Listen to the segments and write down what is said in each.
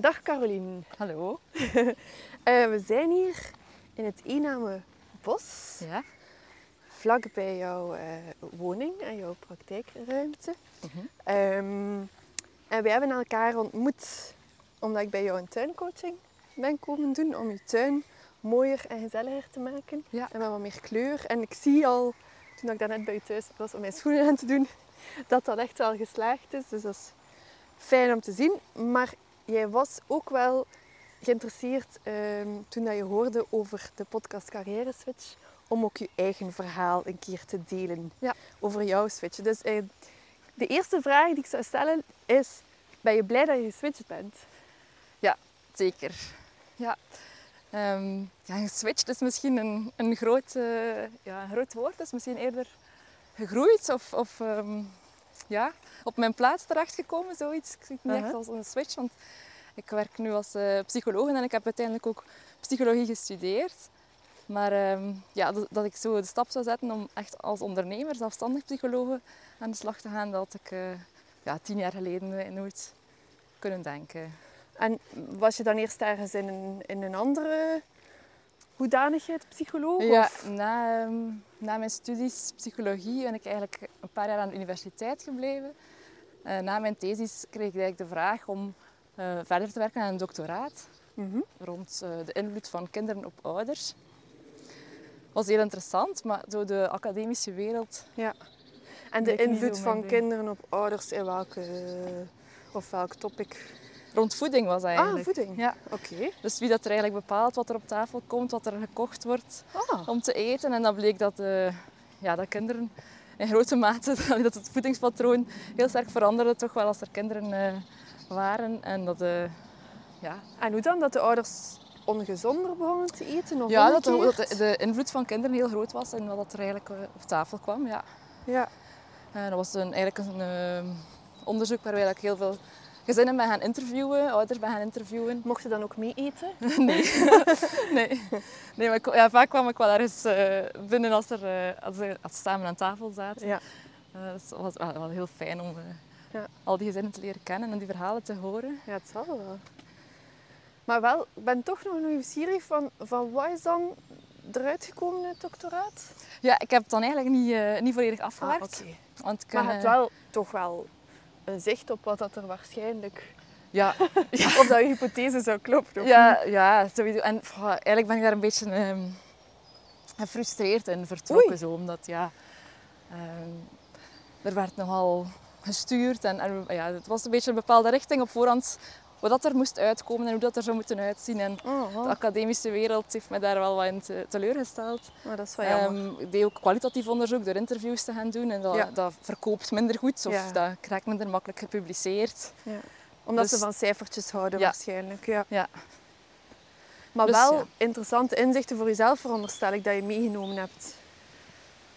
Dag Caroline. Hallo. Eh, we zijn hier in het Ename Bos, Ja. vlak bij jouw eh, woning en jouw praktijkruimte. Mhm. Ehm, en we hebben elkaar ontmoet omdat ik bij jou een tuincoaching ben komen doen om je tuin mooier en gezelliger te maken. Ja. En met wat meer kleur. En ik zie al, toen ik daarnet bij je thuis was om mijn schoenen aan te doen, dat dat echt wel geslaagd is. Dus dat is fijn om te zien. Maar jij was ook wel geïnteresseerd ehm, toen dat je hoorde over de podcast Carrière Switch, om ook je eigen verhaal een keer te delen Ja. over jouw switch. Dus eh, de eerste vraag die ik zou stellen is, ben je blij dat je geswitcht bent? Zeker. Ja. Ehm ja, geswitcht is misschien een, een, groot, eh, ja, een groot woord. Is misschien eerder gegroeid of, of ehm, ja, op mijn plaats terechtgekomen, zoiets. Ik zie het niet echt als een switch, want ik werk nu als eh, psycholoog en ik heb uiteindelijk ook psychologie gestudeerd. Maar ehm, ja, dat, dat ik zo de stap zou zetten om echt als ondernemer, zelfstandig psycholoog aan de slag te gaan, dat had ik eh, ja, tien jaar geleden nooit kunnen denken. En was je dan eerst ergens in een, in een andere hoedanigheid psycholoog? Ja, Of? na, ehm, na mijn studies psychologie ben ik eigenlijk een paar jaar aan de universiteit gebleven. Eh, na mijn thesis kreeg ik eigenlijk de vraag om eh, verder te werken aan een doctoraat Mhm. rond eh, de invloed van kinderen op ouders. was heel interessant, maar zo de academische wereld... En de invloed van kinderen op ouders in welke... Of welk topic? Rond voeding was dat Ah, eigenlijk. voeding. Ja. Oké. Dus wie dat er eigenlijk bepaalt wat er op tafel komt, wat er gekocht wordt Ah. om te eten. En dan bleek dat, eh, ja, dat kinderen in grote mate, dat het voedingspatroon heel sterk veranderde, toch wel als er kinderen waren. En dat, eh, ja, En hoe dan? Dat de ouders ongezonder begonnen te eten? Of ja, dat, de, dat de, invloed van kinderen heel groot was en wat er eigenlijk eh, op tafel kwam. Ja. Ja. En dat was een, eigenlijk een eh, onderzoek waar we eigenlijk heel veel gezinnen bij gaan interviewen, ouders bij gaan interviewen. Mocht je dan ook mee eten? Nee. nee. nee maar ik- ja, vaak kwam ik wel ergens eh, binnen als, er, eh, als, we, samen aan tafel zaten. Ja. Eh, het was wel, wel heel fijn om eh, Ja. al die gezinnen te leren kennen en die verhalen te horen. Ja, het zal wel. Maar wel, ik ben toch nog nieuwsgierig van, van wat is dan eruit gekomen in het doctoraat? Ja, ik heb het dan eigenlijk niet, eh, niet volledig afgewerkt. Ah, want ik, Maar je eh, hebt wel toch wel een zicht op wat dat er waarschijnlijk... Ja, Of dat je hypothese zou kloppen, of ja, ja, sowieso. En pff, eigenlijk ben ik daar een beetje ehm, gefrustreerd in vertrokken. Oei. Zo, omdat ja, ehm, er werd nogal gestuurd en, en ja, het was een beetje een bepaalde richting op voorhand. Wat dat er moest uitkomen en hoe dat er zou moeten uitzien. En niet? Oh, de academische wereld heeft mij daar wel wat in te- teleurgesteld. maar dat is wel jammer. Ehm, ik deed ook kwalitatief onderzoek door interviews te gaan doen. En dat, Ja. dat verkoopt minder goed of Ja. dat krijgt minder makkelijk gepubliceerd. Omdat dus- ze van cijfertjes houden Ja. waarschijnlijk. Ja. Ja. Maar Dus, wel ja. interessante inzichten voor jezelf veronderstel ik dat je meegenomen hebt.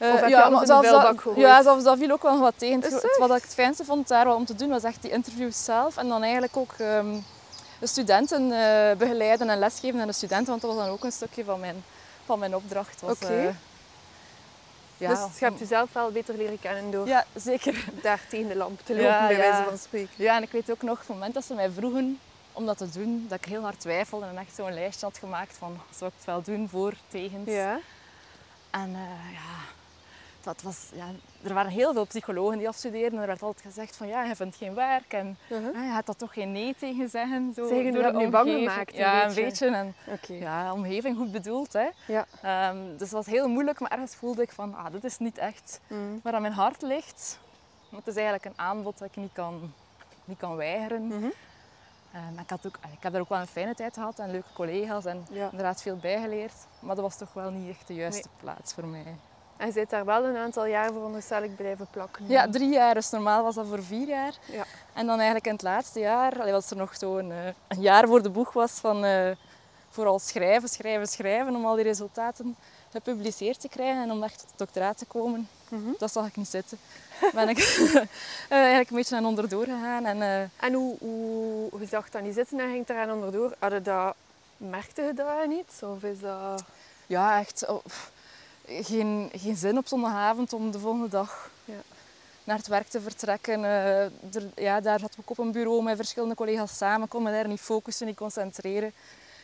Eh, Of de zelfs dat, ja, zelfs dat viel ook wel wat tegen. Het-? Wat ik het fijnste vond daar wel om te doen, was echt die interviews zelf. En dan eigenlijk ook ehm, de studenten eh, begeleiden en lesgeven aan de studenten. Want dat was dan ook een stukje van mijn, van mijn opdracht. Was, Oké. eh, ja, dus je hebt jezelf wel beter leren kennen door Ja, zeker. daar tegen de lamp te lopen, Ja, bij ja. wijze van spreken. Ja, en ik weet ook nog, op het moment dat ze mij vroegen om dat te doen, dat ik heel hard twijfelde en echt zo'n lijstje had gemaakt van, zou ik het wel doen, voor, tegen. Ja. En ja, dat was, ja, er waren heel veel psychologen die afstudeerden en er werd altijd gezegd van, ja, je vindt geen werk en Uh-huh. ah, je gaat daar toch geen nee tegen zeggen. Zo, Zeg je nu door dat nu bang gemaakt, Ja, een beetje? beetje. En ja, omgeving goed bedoeld. Hè. Ja. Ehm, dus het was heel moeilijk, maar ergens voelde ik van, ah, dit is niet echt Mm. waar aan mijn hart ligt. Want het is eigenlijk een aanbod dat ik niet kan, niet kan weigeren. Mhm. Ehm, ik, had ook, ik heb er ook wel een fijne tijd gehad en leuke collega's en Ja. inderdaad veel bijgeleerd. Maar dat was toch wel niet echt de juiste plaats voor mij. En je zit daar wel een aantal jaar veronderstel ik blijven plakken. Ja, drie jaar. Dus normaal was dat voor vier jaar. Ja. En dan eigenlijk in het laatste jaar, allee, als er nog zo'n eh, een jaar voor de boeg was van eh, vooral schrijven, schrijven, schrijven om al die resultaten gepubliceerd te krijgen en om echt tot het doctoraat te komen. Mhm. Dat zag ik niet zitten. Ben ik eh, eigenlijk een beetje aan onderdoor gegaan. En, En hoe, hoe je zag dat niet zitten en ging eraan onderdoor, had je dat, merkte je dat niet? Of is dat... ja, echt oh, pff, geen, geen zin op zondagavond om de volgende dag Ja. naar het werk te vertrekken. Eh, er, ja, daar zat ik op een bureau met verschillende collega's samen. Ik kon me daar niet focussen, niet concentreren.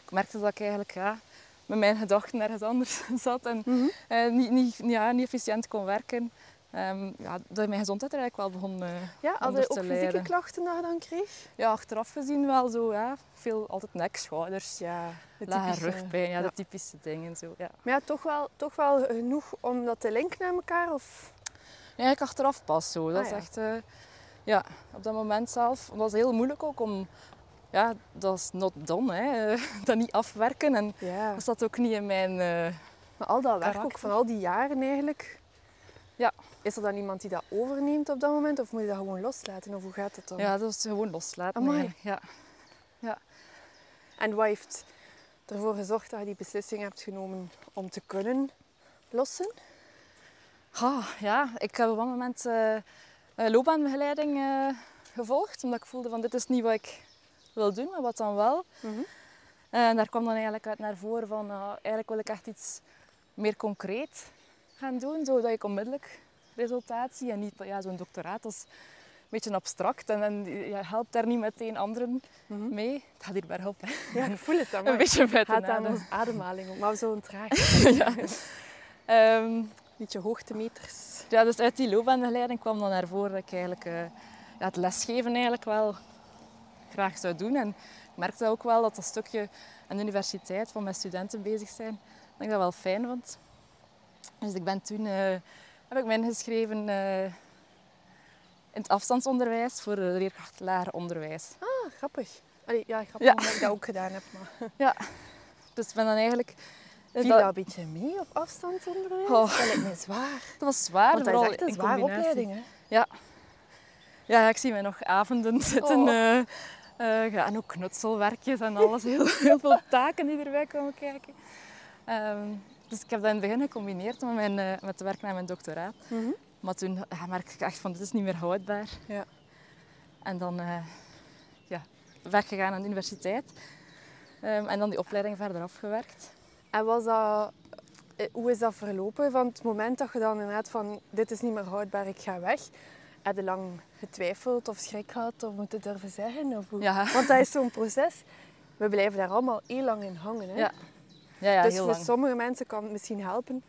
Ik merkte dat ik eigenlijk ja, met mijn gedachten ergens anders zat en eh, niet, niet, ja, niet efficiënt kon werken. Um, ja, dat mijn gezondheid er eigenlijk wel begon uh, Ja, had je ook fysieke klachten dat je dan kreeg? Ja, achteraf gezien wel zo. Ja. Veel altijd nek, schouders, ja, lage rugpijn, ja, de typische dingen. Zo, ja. Maar ja, toch wel, toch wel genoeg om dat te linken naar elkaar? Of? Nee, ik achteraf pas zo. Dat ah, is echt... Uh, ja, op dat moment zelf. Het was heel moeilijk ook om... Ja, dat is not done, hè. dat niet afwerken. En ja. dat zat ook niet in mijn... Uh, maar al dat werk ook van al die jaren eigenlijk... Is er dan iemand die dat overneemt op dat moment? Of moet je dat gewoon loslaten? Of hoe gaat het dan? Ja, dat is gewoon loslaten. Ja. ja. En wat heeft ervoor gezorgd dat je die beslissing hebt genomen om te kunnen lossen? Oh, ja, ik heb op dat moment uh, loopbaanbegeleiding uh, gevolgd. Omdat ik voelde van dit is niet wat ik wil doen, maar wat dan wel. Mm En daar kwam dan eigenlijk uit naar voren van eigenlijk wil ik echt iets meer concreet gaan doen. Zodat ik onmiddellijk resultaat zie en niet ja, zo'n doctoraat. als een beetje abstract en, en je helpt daar niet meteen anderen mhm. mee. Het gaat hier bij helpen. Ja, ik voel het dan. een beetje met Het gaat aan onze ademhaling om, maar zo'n traag. ja. Um, beetje hoogtemeters. Ja, dus uit die loopbaanbegeleiding kwam dan naar voren dat ik eigenlijk uh, ja, het lesgeven eigenlijk wel graag zou doen. En ik merkte ook wel dat dat stukje aan de universiteit van mijn studenten bezig zijn, dat ik dat wel fijn vond. Dus ik ben toen, uh, heb ik me ingeschreven uh, in het afstandsonderwijs voor leerkracht lager onderwijs. Ah, grappig. Allee, ja, grappig ja. dat ik dat ook gedaan heb. Maar. Ja, dus ik ben dan eigenlijk... Viel dat een beetje mee op afstandsonderwijs? Oh. Dat lijkt mij zwaar. Dat was zwaar, Want dat is echt een zware opleiding. Hè? Ja. ja, ik zie mij nog avonden zitten. Oh. Uh, uh, ja, en ook knutselwerkjes en alles. Heel, heel veel taken die erbij komen kijken. Um, dus ik heb dat in het begin gecombineerd met, mijn, uh, met werk naar mijn doctoraat. Mm -hmm. Maar toen ja, merkte ik echt van, dit is niet meer houdbaar. Ja. En dan uh, ja, weggegaan aan de universiteit. Um, en dan die opleiding verder afgewerkt. En was dat, eh, hoe is dat verlopen? Van het moment dat je dan inderdaad van, dit is niet meer houdbaar, ik ga weg. Heb je lang getwijfeld of schrik gehad of moet het durven zeggen? Of hoe? Ja. Want dat is zo'n proces. We blijven daar allemaal heel lang in hangen. Hè? Ja. Ja, ja, dus voor lang. sommige mensen kan het misschien helpen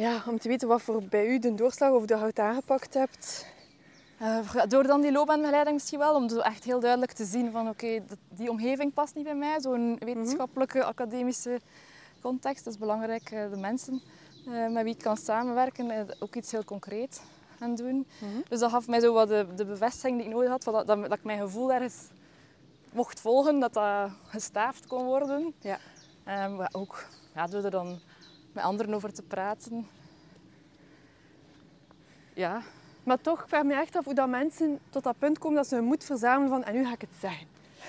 ja, om te weten wat voor bij u de doorslag of de het aangepakt hebt. Uh, door dan die loopbaanbegeleiding misschien wel, om echt heel duidelijk te zien van oké, die omgeving past niet bij mij. Zo'n wetenschappelijke, academische context, dat is belangrijk. Uh, de mensen uh, met wie ik kan samenwerken, ook iets heel concreet gaan doen. Mhm. Dus dat gaf mij zo wat de, de bevestiging die ik nodig had, dat, dat, dat ik mijn gevoel ergens mocht volgen, dat dat gestaafd kon worden. Ja. Um, maar ook ja, door er dan met anderen over te praten. Ja. Maar toch, ik vraag me echt af hoe dat mensen tot dat punt komen dat ze hun moed verzamelen van en nu ga ik het zeggen.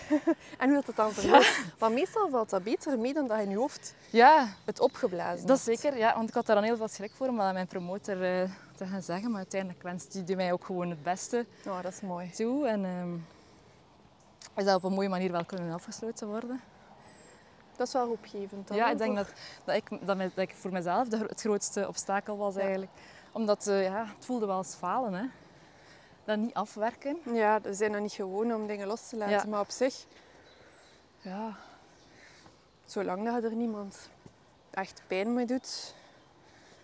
en hoe dat het dan verloopt. Ja. Maar meestal valt dat beter mee dan dat je in je hoofd ja. het opgeblazen Dat is zeker, ja. Want ik had daar dan heel veel schrik voor om dat aan mijn promotor uh, te gaan zeggen. Maar uiteindelijk wenste die mij ook gewoon het beste oh, dat is mooi. toe. En um, is dat op een mooie manier wel kunnen afgesloten worden. Dat is wel hoopgevend. Dan, ja, ik denk dat, dat, ik, dat, dat ik voor mezelf de, het grootste obstakel was eigenlijk. Omdat uh, ja, het voelde wel als falen. Hè. Dat niet afwerken. Ja, we zijn dan niet gewoon om dingen los te laten. Maar op zich, ja, zolang dat er niemand echt pijn mee doet,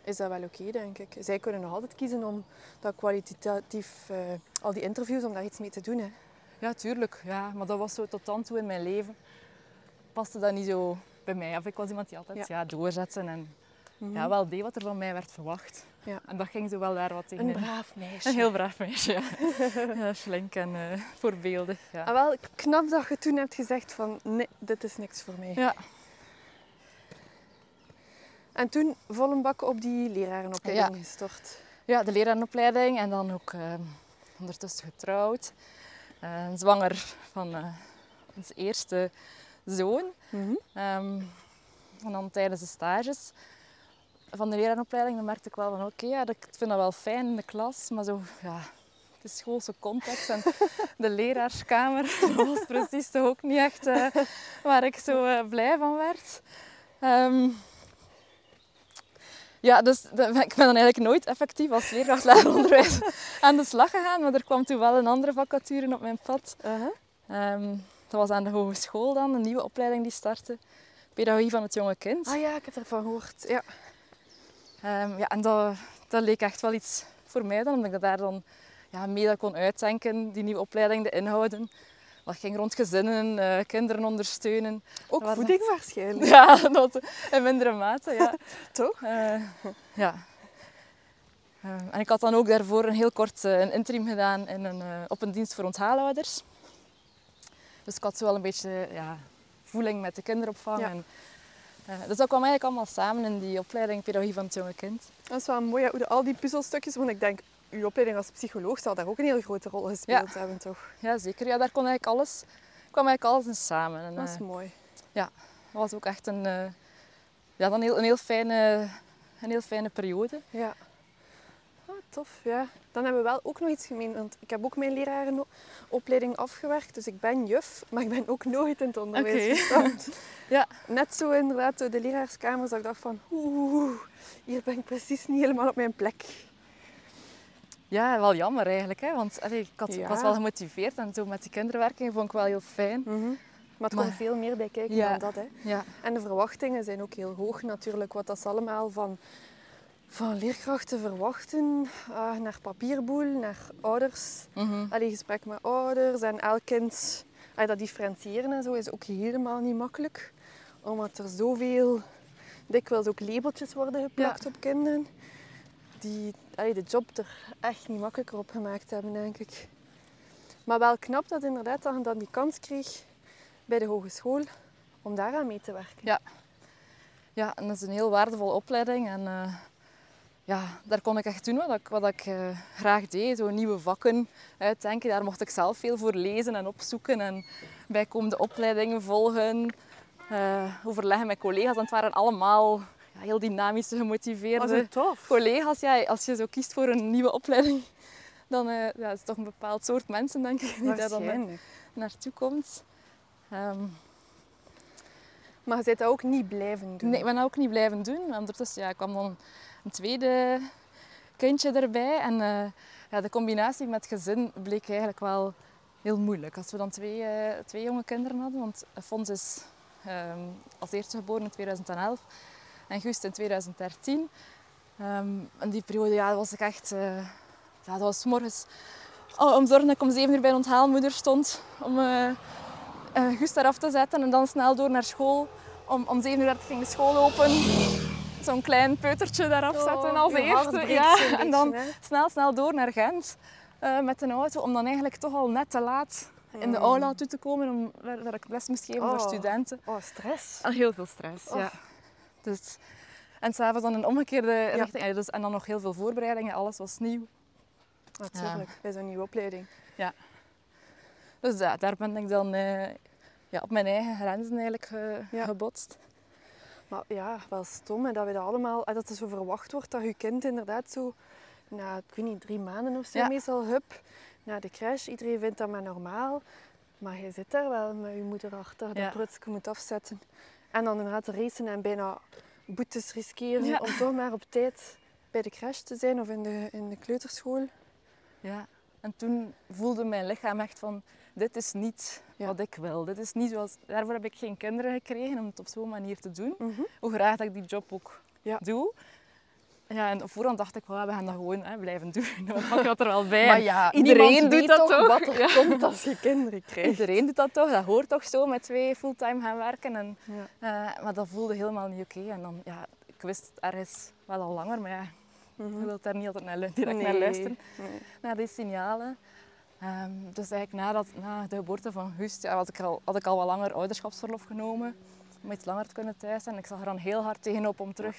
is dat wel oké, denk ik. Zij kunnen nog altijd kiezen om dat kwalitatief, uh, al die interviews, om daar iets mee te doen. Hè. Ja, tuurlijk. Ja, maar dat was zo tot dan toe in mijn leven paste dat niet zo bij mij. Of ik was iemand die altijd ja. ja doorzetten en Mhm. ja, wel deed wat er van mij werd verwacht. Ja. En dat ging zo wel daar wat tegen. Een braaf meisje. Een heel braaf meisje, ja. ja flink en eh, voorbeeldig. Ja. Ah, wel knap dat je toen hebt gezegd van nee, dit is niks voor mij. Ja. En toen vol een bak op die lerarenopleiding Ja. gestort. Ja, de lerarenopleiding en dan ook eh, ondertussen getrouwd. Eh, zwanger van ons eerste zoon. Mhm. Ehm, en dan tijdens de stages van de lerarenopleiding dan merkte ik wel van oké, ja, dat- ik vind dat wel fijn in de klas, maar zo, ja, de schoolse context en de leraarskamer was precies toch ook niet echt eh, waar ik zo eh, blij van werd. Ehm, Ja, dus de- ik ben dan eigenlijk nooit effectief als leerkracht lerarenonderwijs aan de slag gegaan. Maar er kwam toen wel een andere vacature op mijn pad. Uh-huh. Ehm, dat was aan de hogeschool dan, een nieuwe opleiding die startte. Pedagogie van het jonge kind. Ah ja, ik heb ervan gehoord. Ja. Ehm, ja, en dat, dat leek echt wel iets voor mij dan, omdat ik daar dan ja, mee dat kon uitdenken, die nieuwe opleiding, de inhouden. Dat ging rond gezinnen, eh, kinderen ondersteunen. Ook Dat voeding waarschijnlijk. Ja, dat in mindere mate, ja. Toch? Eh, ja. Ehm, en ik had dan ook daarvoor een heel kort eh, een interim gedaan in een, op een dienst voor onthaalouders. Dus ik had zo wel een beetje ja, voeling met de kinderopvang. Ja. En, eh, dus dat kwam eigenlijk allemaal samen in die opleiding Pedagogie van het jonge kind. Dat is wel mooi, ja, hoe al die puzzelstukjes. Want ik denk, uw opleiding als psycholoog zal daar ook een heel grote rol gespeeld hebben, toch? Ja, zeker. Ja, daar kon eigenlijk alles, kwam eigenlijk alles in samen. En, Dat is eh, mooi. dat was ook echt een, eh, ja, dan heel, een, heel fijne, een heel fijne periode. Ja. Tof, ja. Dan hebben we wel ook nog iets gemeen. Want ik heb ook mijn lerarenopleiding afgewerkt. Dus ik ben juf, maar ik ben ook nooit in het onderwijs gestapt. Ja. Net zo inderdaad door de leraarskamers dat ik dacht van... Oeh, hier ben ik precies niet helemaal op mijn plek. Ja, wel jammer eigenlijk. Hè? Want allee, ik, had, Ja. was wel gemotiveerd en zo met die kinderwerking vond ik wel heel fijn. Maar het Maar- komt veel meer bij kijken Ja. dan dat. Hè. Ja, En de verwachtingen zijn ook heel hoog natuurlijk. Wat dat ze allemaal van, van leerkrachten verwachten. ah, naar papierboel, naar ouders. mhm. Allee, gesprek met ouders en elk kind. allee, dat differentiëren en zo is ook helemaal niet makkelijk. Omdat er zoveel, dikwijls ook labeltjes worden geplakt op kinderen. Die allee, de job er echt niet makkelijker op gemaakt hebben, denk ik. Maar wel knap dat inderdaad dat je dan die kans kreeg bij de hogeschool om daaraan mee te werken. Ja. ja, en dat is een heel waardevolle opleiding. En eh, ja, daar kon ik echt doen wat ik, wat ik eh, graag deed. Zo nieuwe vakken uitdenken. Daar mocht ik zelf veel voor lezen en opzoeken. En bijkomende opleidingen volgen. eh, overleggen met collega's. En het waren allemaal ja, heel dynamische, gemotiveerde Oh, collega's. Ja, als je zo kiest voor een nieuwe opleiding, dan eh, ja, is het toch een bepaald soort mensen, denk ik, die daar dan Waarschijnlijk. naartoe komt. Ehm, Maar je bent dat ook niet blijven doen. Nee, ik ben dat ook niet blijven doen. En Ondertussen ja, kwam dan een tweede kindje erbij. En eh, ja, de combinatie met gezin bleek eigenlijk wel heel moeilijk. Als we dan twee, eh, twee jonge kinderen hadden, want Fons is ehm, als eerste geboren in 2011 en Gust in 2013. Ehm, en die periode ja, was ik echt... eh, ja, dat was morgens oh, om zorgen dat ik om zeven uur bij een onthaalmoeder stond. Om eh, Gust eraf te zetten en dan snel door naar school. Om, om 7 uur ging de school open. Zo'n klein peutertje daarop zetten als Oh, uw hart eerste. Ja. En dan hè? snel, snel door naar Gent eh, met een auto. Om dan eigenlijk toch al net te laat in de Hmm. aula toe te komen. Om, waar, waar ik les moest geven voor Oh. studenten. Oh, stress. Al heel veel stress, Och. ja. Dus, en s'avonds dan een omgekeerde richting. Ja, dus, en dan nog heel veel voorbereidingen. Alles was nieuw. Natuurlijk, bij zo'n nieuwe opleiding. Dus ja, daar ben ik dan eh, ja, op mijn eigen grenzen eigenlijk ge- Ja. gebotst. Maar ja, wel stom hè, dat we dat allemaal, eh, dat er zo verwacht wordt dat je kind inderdaad zo, na, ik weet niet, drie maanden of zo Ja. meestal, hup, naar de crash. Iedereen vindt dat maar normaal. Maar je zit daar wel met je moeder achter, dat Ja. moet afzetten. En dan inderdaad racen en bijna boetes riskeren Ja. om toch maar op tijd bij de crash te zijn of in de, in de kleuterschool. Ja. En toen voelde mijn lichaam echt van, dit is niet Ja. wat ik wil. Dit is niet zoals, daarvoor heb ik geen kinderen gekregen om het op zo'n manier te doen. Mhm. Hoe graag dat ik die job ook Ja. doe. Ja, en op voorhand dacht ik, we gaan dat gewoon hè, blijven doen. Dan pak dat er wel bij. Maar ja, iedereen doet dat toch wat er Ja. komt als je kinderen krijgt. Iedereen doet dat toch, dat hoort toch zo met twee fulltime gaan werken. En, Ja. eh, maar dat voelde helemaal niet oké. En dan, ja, ik wist het ergens wel al langer, maar ja, Mhm. je wilt daar niet altijd naar, naar luisteren. nee. naar die signalen. Ehm, dus eigenlijk nadat, na de geboorte van Gust ja, had, ik al, had ik al wat langer ouderschapsverlof genomen. Om iets langer te kunnen thuis zijn. Ik zag er dan heel hard tegenop om terug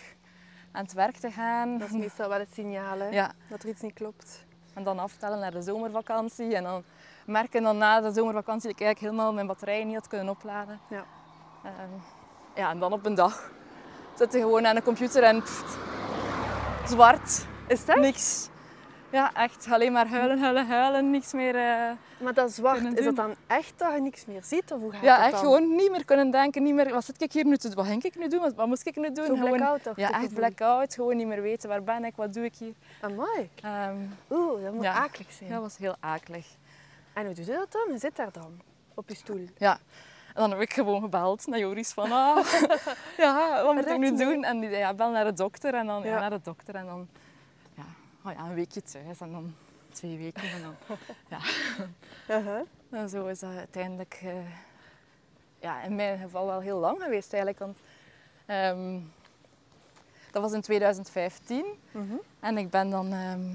aan het werk te gaan. Dat is meestal wel het signaal, hè, Ja, dat er iets niet klopt. en dan aftellen naar de zomervakantie. En dan merken dan na de zomervakantie dat ik eigenlijk helemaal mijn batterijen niet had kunnen opladen. Ja. Ehm, ja, en dan op een dag zit je gewoon aan de computer en pft, zwart. Is dat? Niks. Ja, echt. Alleen maar huilen, huilen, huilen. Niks meer... eh, Maar dat zwart, is dat dan echt dat je niks meer ziet? Of hoe gaat Ja, dat echt dan? gewoon niet meer kunnen denken. Niet meer, wat zit ik hier nu te doen? Wat ging ik nu doen? Wat, wat moest ik nu doen? Zo Gewoon- blackout toch? Ja, echt blackout. Gewoon niet meer weten waar ben ik, wat doe ik hier. Amai. Ehm, Oeh, dat moet Ja. akelig zijn. dat was heel akelig. En hoe doe je dat dan? Je zit daar dan, op je stoel. Ja. En dan heb ik gewoon gebeld naar Joris van, ah, ja, wat moet ik nu doen? En die ja, bel naar de dokter. En dan ja. Naar de dokter. En dan, oh ja, een weekje thuis. En dan twee weken. En dan, ja. Uh-huh. En zo is dat uiteindelijk, eh, ja, in mijn geval wel heel lang geweest eigenlijk. Want ehm, dat was in 2015. Mhm. En ik ben dan ehm,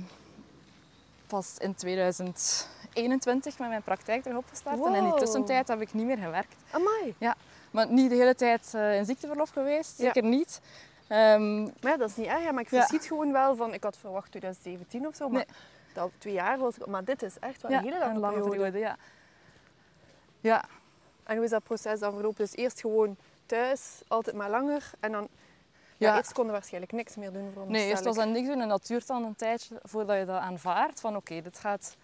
pas in 2021 met mijn praktijk terug opgestart. En in die tussentijd heb ik niet meer gewerkt. Amai. Maar niet de hele tijd eh, in ziekteverlof geweest, Ja. zeker niet. Maar ja, dat is niet erg. Maar ik Ja. verschiet gewoon wel van... Ik had verwacht 2017 of zo, maar Nee. dat twee jaar was... Maar dit is echt wel ja, een hele lange, een lange periode. periode. Ja. ja, En hoe is dat proces dan verlopen? Dus eerst gewoon thuis, altijd maar langer. En dan... Ja, Ja. eerst konden we waarschijnlijk niks meer doen voor Nee, eerst was dat niks doen en dat duurt dan een tijdje voordat je dat aanvaardt. Van oké, dit gaat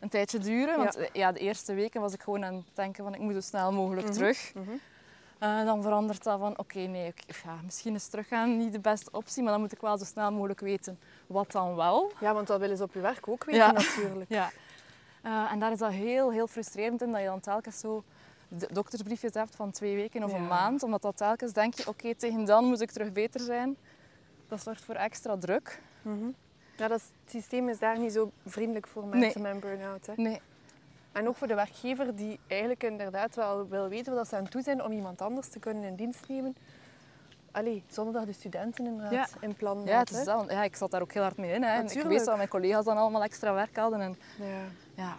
een tijdje duren. Want eh, ja, de eerste weken was ik gewoon aan het denken van ik moet zo snel mogelijk Mhm. terug. Mhm. Eh, dan verandert dat van oké, nee, oké, ja, misschien is teruggaan niet de beste optie, maar dan moet ik wel zo snel mogelijk weten wat dan wel. Ja, want dat willen ze op je werk ook weten Ja. natuurlijk. Ja. Eh, en daar is dat heel, heel frustrerend in, dat je dan telkens zo de doktersbriefjes hebt van twee weken of Ja. een maand. Omdat dat telkens denk je, oké, tegen dan moet ik terug beter zijn. Dat zorgt voor extra druk. Mhm. Ja, dat is- het systeem is daar niet zo vriendelijk voor mensen met een burn-out. Hè. Nee, En ook voor de werkgever die eigenlijk inderdaad wel wil weten wat ze aan toe zijn om iemand anders te kunnen in dienst nemen. Allee, zonder dat de studenten inderdaad in plan ja, het is dat. Ja, ik zat daar ook heel hard mee in. Hè. En ik wist dat mijn collega's dan allemaal extra werk hadden. En, Ja. ja.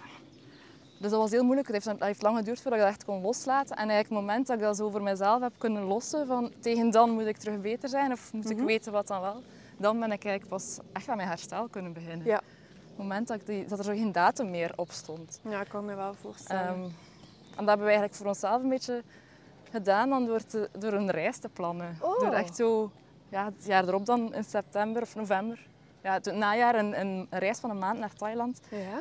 Dus dat was heel moeilijk. Het heeft, dat heeft lang geduurd voordat ik dat echt kon loslaten. En eigenlijk het moment dat ik dat zo voor mezelf heb kunnen lossen, van tegen dan moet ik terug beter zijn of moet ik Mhm. weten wat dan wel, dan ben ik eigenlijk pas echt aan mijn herstel kunnen beginnen. Ja. Het moment dat, ik die, dat er zo geen datum meer op stond. ja, ik kan me wel voorstellen. Ehm, en dat hebben we eigenlijk voor onszelf een beetje gedaan dan door, te, door een reis te plannen. Oh. Door echt zo, ja, het jaar erop dan in september of november, ja, het najaar een, een reis van een maand naar Thailand ja?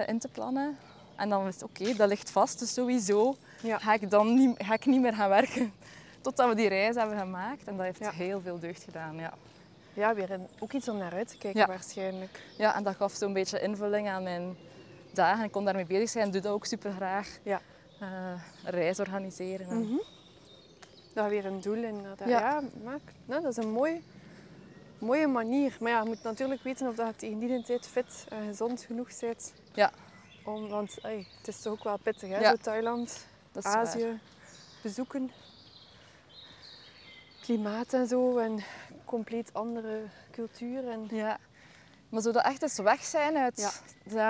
eh, in te plannen. En dan was het oké, dat ligt vast, dus sowieso Ja. ga ik dan niet, ga ik niet meer gaan werken totdat we die reis hebben gemaakt. En dat heeft Ja. heel veel deugd gedaan, ja. Ja, weer een, ook iets om naar uit te kijken Ja. waarschijnlijk. Ja, en dat gaf zo'n beetje invulling aan mijn dagen. Ik kon daarmee bezig zijn, doe dat ook super graag. Ja. Eh, reis organiseren. en- Mhm. Dat weer een doel inderdaad. Ja. Ja, maak, nou, dat is een mooi, mooie manier. Maar ja, je moet natuurlijk weten of dat je tegen die tijd fit en gezond genoeg bent. Ja. Om, want ey, het is toch ook wel pittig, hè? Ja. Zo Thailand, Dat waar. Azië bezoeken. Klimaat en zo en compleet andere cultuur. En, Ja. Maar zo dat echt eens weg zijn uit Ja.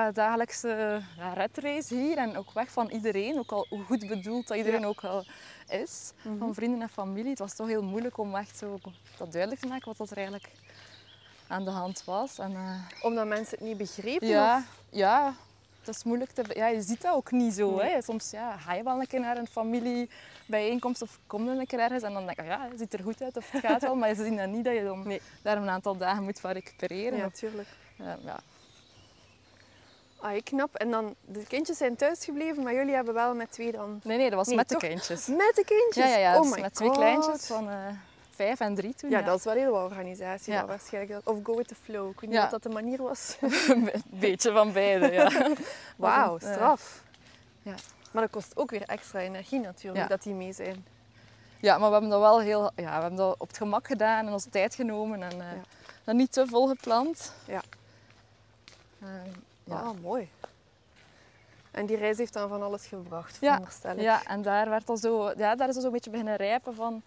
de dagelijkse redrace hier en ook weg van iedereen, ook al hoe goed bedoeld dat iedereen Ja. ook al is, Mhm. van vrienden en familie. Het was toch heel moeilijk om echt zo dat duidelijk te maken wat dat er eigenlijk aan de hand was. En, eh, Omdat mensen het niet begrepen. ja, of- ja, het is moeilijk te... Ja, je ziet dat ook niet zo. Nee. Hè. Soms ja, ga je wel een keer naar een familiebijeenkomst of kom je een keer ergens en dan denk je, ja, het ziet er goed uit of het gaat wel, maar ze zien dan niet dat je dan Nee. daar een aantal dagen moet van recupereren. Ja, natuurlijk. ja, ja. Ah, knap. En dan, de kindjes zijn thuis gebleven, maar jullie hebben wel met twee dan... Nee, nee, dat was Nee, met de kindjes. Met de kindjes? Ja, ja, ja. Oh dus met twee kleintjes van eh, vijf en drie toen. Ja, dat is wel heel wat organisatie. Ja. waarschijnlijk. Of go with the flow. Ik weet niet of dat de manier was. een beetje van beide, ja. Wauw, Wat eh, straf. ja. Maar dat kost ook weer extra energie natuurlijk, dat die mee zijn. Ja, maar we hebben dat wel heel... Ja, we hebben dat op het gemak gedaan en onze tijd genomen en eh, dat niet te vol gepland. Ja. Ehm, ja. Ah, mooi. En die reis heeft dan van alles gebracht, Ja. veronderstel ik. Ja, en daar, werd al zo, ja, daar is al zo'n beetje beginnen rijpen van...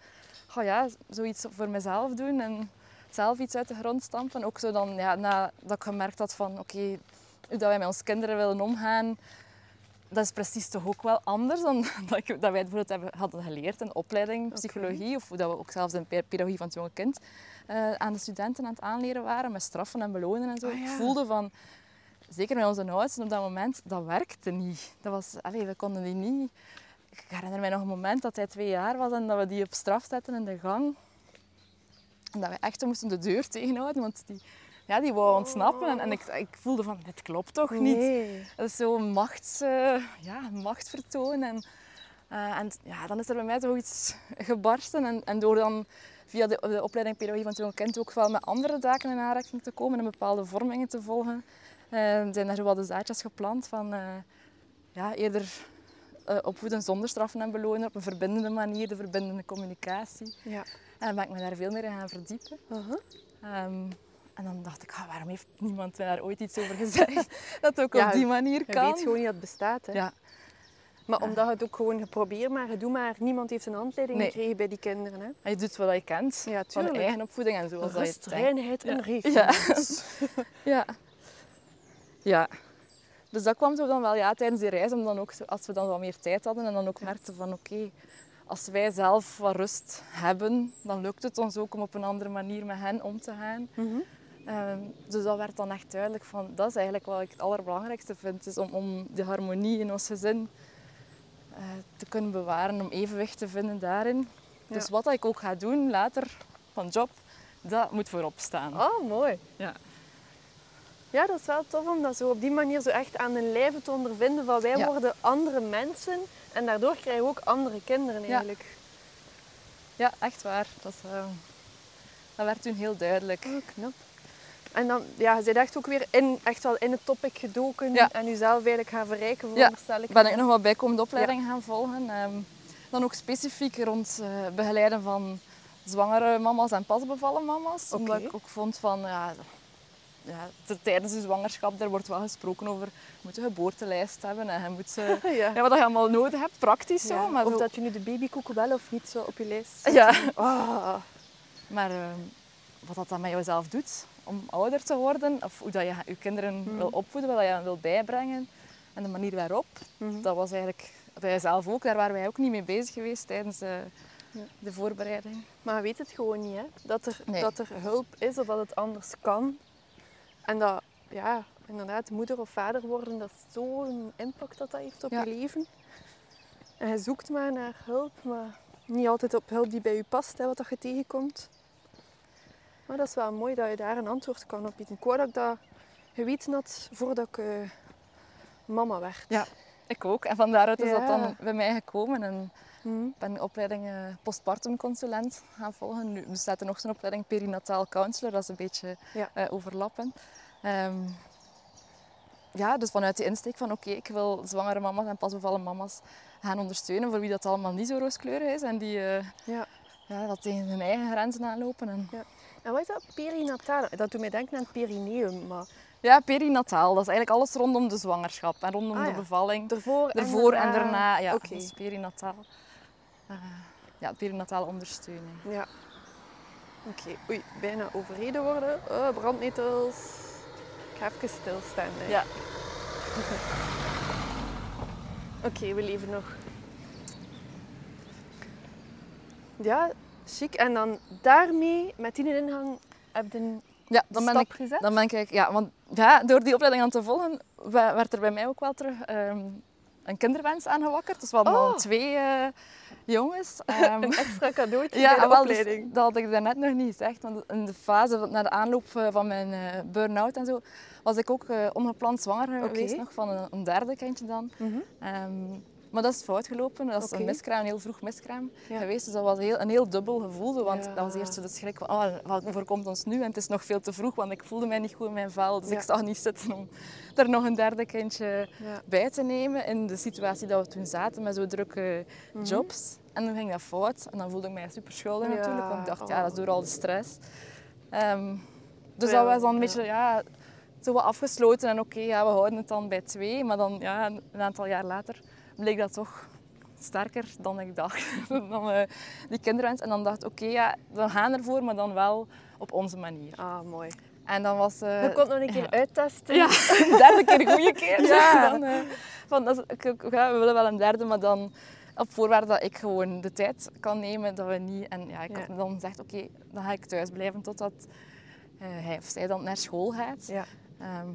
Oh ja, zoiets voor mezelf doen en zelf iets uit de grond stampen. Ook zo dan, ja, nadat ik gemerkt had van... Oké, hoe dat wij met onze kinderen willen omgaan... Dat is precies toch ook wel anders dan dat, ik, dat wij bijvoorbeeld hebben, hadden geleerd in de opleiding psychologie. Of hoe dat we ook zelfs in de pedagogie van het jonge kind eh, aan de studenten aan het aanleren waren. Met straffen en belonen en zo. Ah, ja. Ik voelde van... Zeker met onze oudsten op dat moment, dat werkte niet. Dat was, allee, we konden die niet... Ik herinner mij nog een moment dat hij twee jaar was en dat we die op straf zetten in de gang. En dat we echt moesten de deur tegenhouden, want die ja, die wou ontsnappen. En, en ik, ik voelde van, dit klopt toch niet? Nee. Dat is zo'n machts, eh, ja, machtsvertoon. En, eh, en ja, dan is er bij mij toch iets gebarsten. En, en door dan via de, de opleiding pedagogie van jong kind ook wel met andere zaken in aanraking te komen en bepaalde vormingen te volgen, eh, zijn er zo wat de zaadjes geplant van ja, eerder opvoeden zonder straffen en belonen op een verbindende manier, de verbindende communicatie. Ja. En dan ben ik me daar veel meer in gaan verdiepen. Ehm, en dan dacht ik, ah, waarom heeft niemand daar ooit iets over gezegd? dat ook Ja, op die manier Je kan. weet gewoon niet dat het bestaat. Hè? Ja, Maar omdat je het ook gewoon geprobeerd maar doe maar. Niemand heeft een handleiding Nee. gekregen bij die kinderen. Hè? en je doet wat je kent Ja, van eigen opvoeding en zoals dat je Rust, het reinheid en Ja. regelmaat. Ja. Ja. Dus dat kwam zo dan wel ja, tijdens die reis, om dan ook, als we dan wat meer tijd hadden en dan ook merkten van oké, als wij zelf wat rust hebben, dan lukt het ons ook om op een andere manier met hen om te gaan. Mhm. Ehm, dus dat werd dan echt duidelijk van, dat is eigenlijk wat ik het allerbelangrijkste vind, is om, om de harmonie in ons gezin eh, te kunnen bewaren, om evenwicht te vinden daarin. Dus wat ik ook ga doen later van job, dat moet voorop staan. Oh, mooi. Ja. Ja, dat is wel tof om dat zo op die manier zo echt aan hun lijve te ondervinden van wij Ja. worden andere mensen en daardoor krijgen we ook andere kinderen eigenlijk. Ja, echt waar. Dat, eh, dat werd toen heel duidelijk. Oh, knap. En dan, ja, je bent echt ook weer in, echt wel in het topic gedoken Ja. en jezelf eigenlijk gaan verrijken, veronderstel ik. Ben ik nog wat bijkomende opleidingen gaan volgen. Ehm, dan ook specifiek rond eh, begeleiden van zwangere mama's en pasbevallen mama's. Omdat ik ook vond van, ja, ja, tijdens de zwangerschap, daar wordt wel gesproken over, je moet een geboortelijst hebben en je moet, eh, Ja. ja, wat je allemaal nodig hebt, praktisch zo. Maar, of zo- dat je nu de babykoeken wel of niet zo op je lijst zet. ja. Ah. maar ehm, wat dat dan met jezelf doet om ouder te worden, of hoe dat je je kinderen Mhm. wil opvoeden, wat je hen wil bijbrengen en de manier waarop, Mhm. dat was eigenlijk bij jezelf ook. Daar waren wij ook niet mee bezig geweest tijdens eh, de voorbereiding. Maar je weet het gewoon niet, hè? Dat er, Nee. dat er hulp is of dat het anders kan. En dat, ja, inderdaad, moeder of vader worden, dat is zo'n impact dat dat heeft op Ja. je leven. En je zoekt maar naar hulp, maar niet altijd op hulp die bij je past, hè, wat dat je tegenkomt. Maar dat is wel mooi dat je daar een antwoord kan op bieden. Ik wou dat ik dat geweten had voordat ik eh, mama werd. Ja. Ik ook. En van daaruit is dat dan bij mij gekomen. En Ik ben de opleiding eh, postpartum consulent gaan volgen. Nu bestaat er nog zo'n opleiding perinataal counselor. Dat is een beetje Ja. eh, overlappend. Ehm, ja, dus vanuit de insteek van oké, ik wil zwangere mama's en pasbevallen mama's gaan ondersteunen voor wie dat allemaal niet zo rooskleurig is en die eh, Ja. ja, dat tegen hun eigen grenzen aanlopen. En, En wat is dat? Perinatale? Dat doet mij denken aan het perineum, maar ja, perinataal, dat is eigenlijk alles rondom de zwangerschap en rondom Ah, de ja. bevalling. ervoor, Ervoor en daarna, ja, Oké. dat is perinataal. Eh, ja, perinatale ondersteuning. Ja. Oké, oei, bijna overreden worden. Oh, brandnetels. Ik ga even stilstaan. Hè. Ja. Oké, we leven nog. Ja, chic. En dan daarmee, met die ingang, heb je een Ja, dan ben stap ik gezet? Dan ben ik, ja, want ja, door die opleiding aan te volgen, werd er bij mij ook wel terug ehm, een kinderwens aangewakkerd. Dus we hadden Oh. al twee eh, jongens. Ehm, een extra cadeautje ja, bij de wel, dus opleiding. dat had ik daarnet nog niet gezegd. Want in de fase na de aanloop eh, van mijn eh, burn-out en zo, was ik ook eh, ongepland zwanger Oké. geweest nog van een, een derde kindje dan. Mhm. Ehm, maar dat is fout gelopen. Dat is een miskraam, een heel vroeg miskraam Ja. geweest. Dus dat was heel, een heel dubbel gevoel. Want Ja. dat was eerst zo de schrik van, oh, wat overkomt ons nu? En het is nog veel te vroeg, want ik voelde mij niet goed in mijn vel. Dus Ja. ik zag niet zitten om er nog een derde kindje bij te nemen. In de situatie dat we toen zaten met zo drukke Mhm. jobs. En dan ging dat fout. En dan voelde ik mij super schuldig natuurlijk. Want ik dacht, ja, oh. dat is door al de stress. Ehm, dus dat was dan een beetje, ja, zo wat afgesloten. En oké, ja, we houden het dan bij twee. Maar dan, ja, een aantal jaar later bleek dat toch sterker dan ik dacht. dan eh, die kinderwens. En dan dacht ik, oké, ja, we gaan ervoor, maar dan wel op onze manier. Ah, mooi. En dan was... eh, Je kon nog een keer ja. uittesten. ja, een derde keer een goede keer. Ja. Dan, eh, van, dat is- ja, we willen wel een derde, maar dan op voorwaarde dat ik gewoon de tijd kan nemen, dat we niet... En ja, ik had dan gezegd, oké, dan ga ik thuis blijven totdat hij of zij dan naar school gaat. Ehm,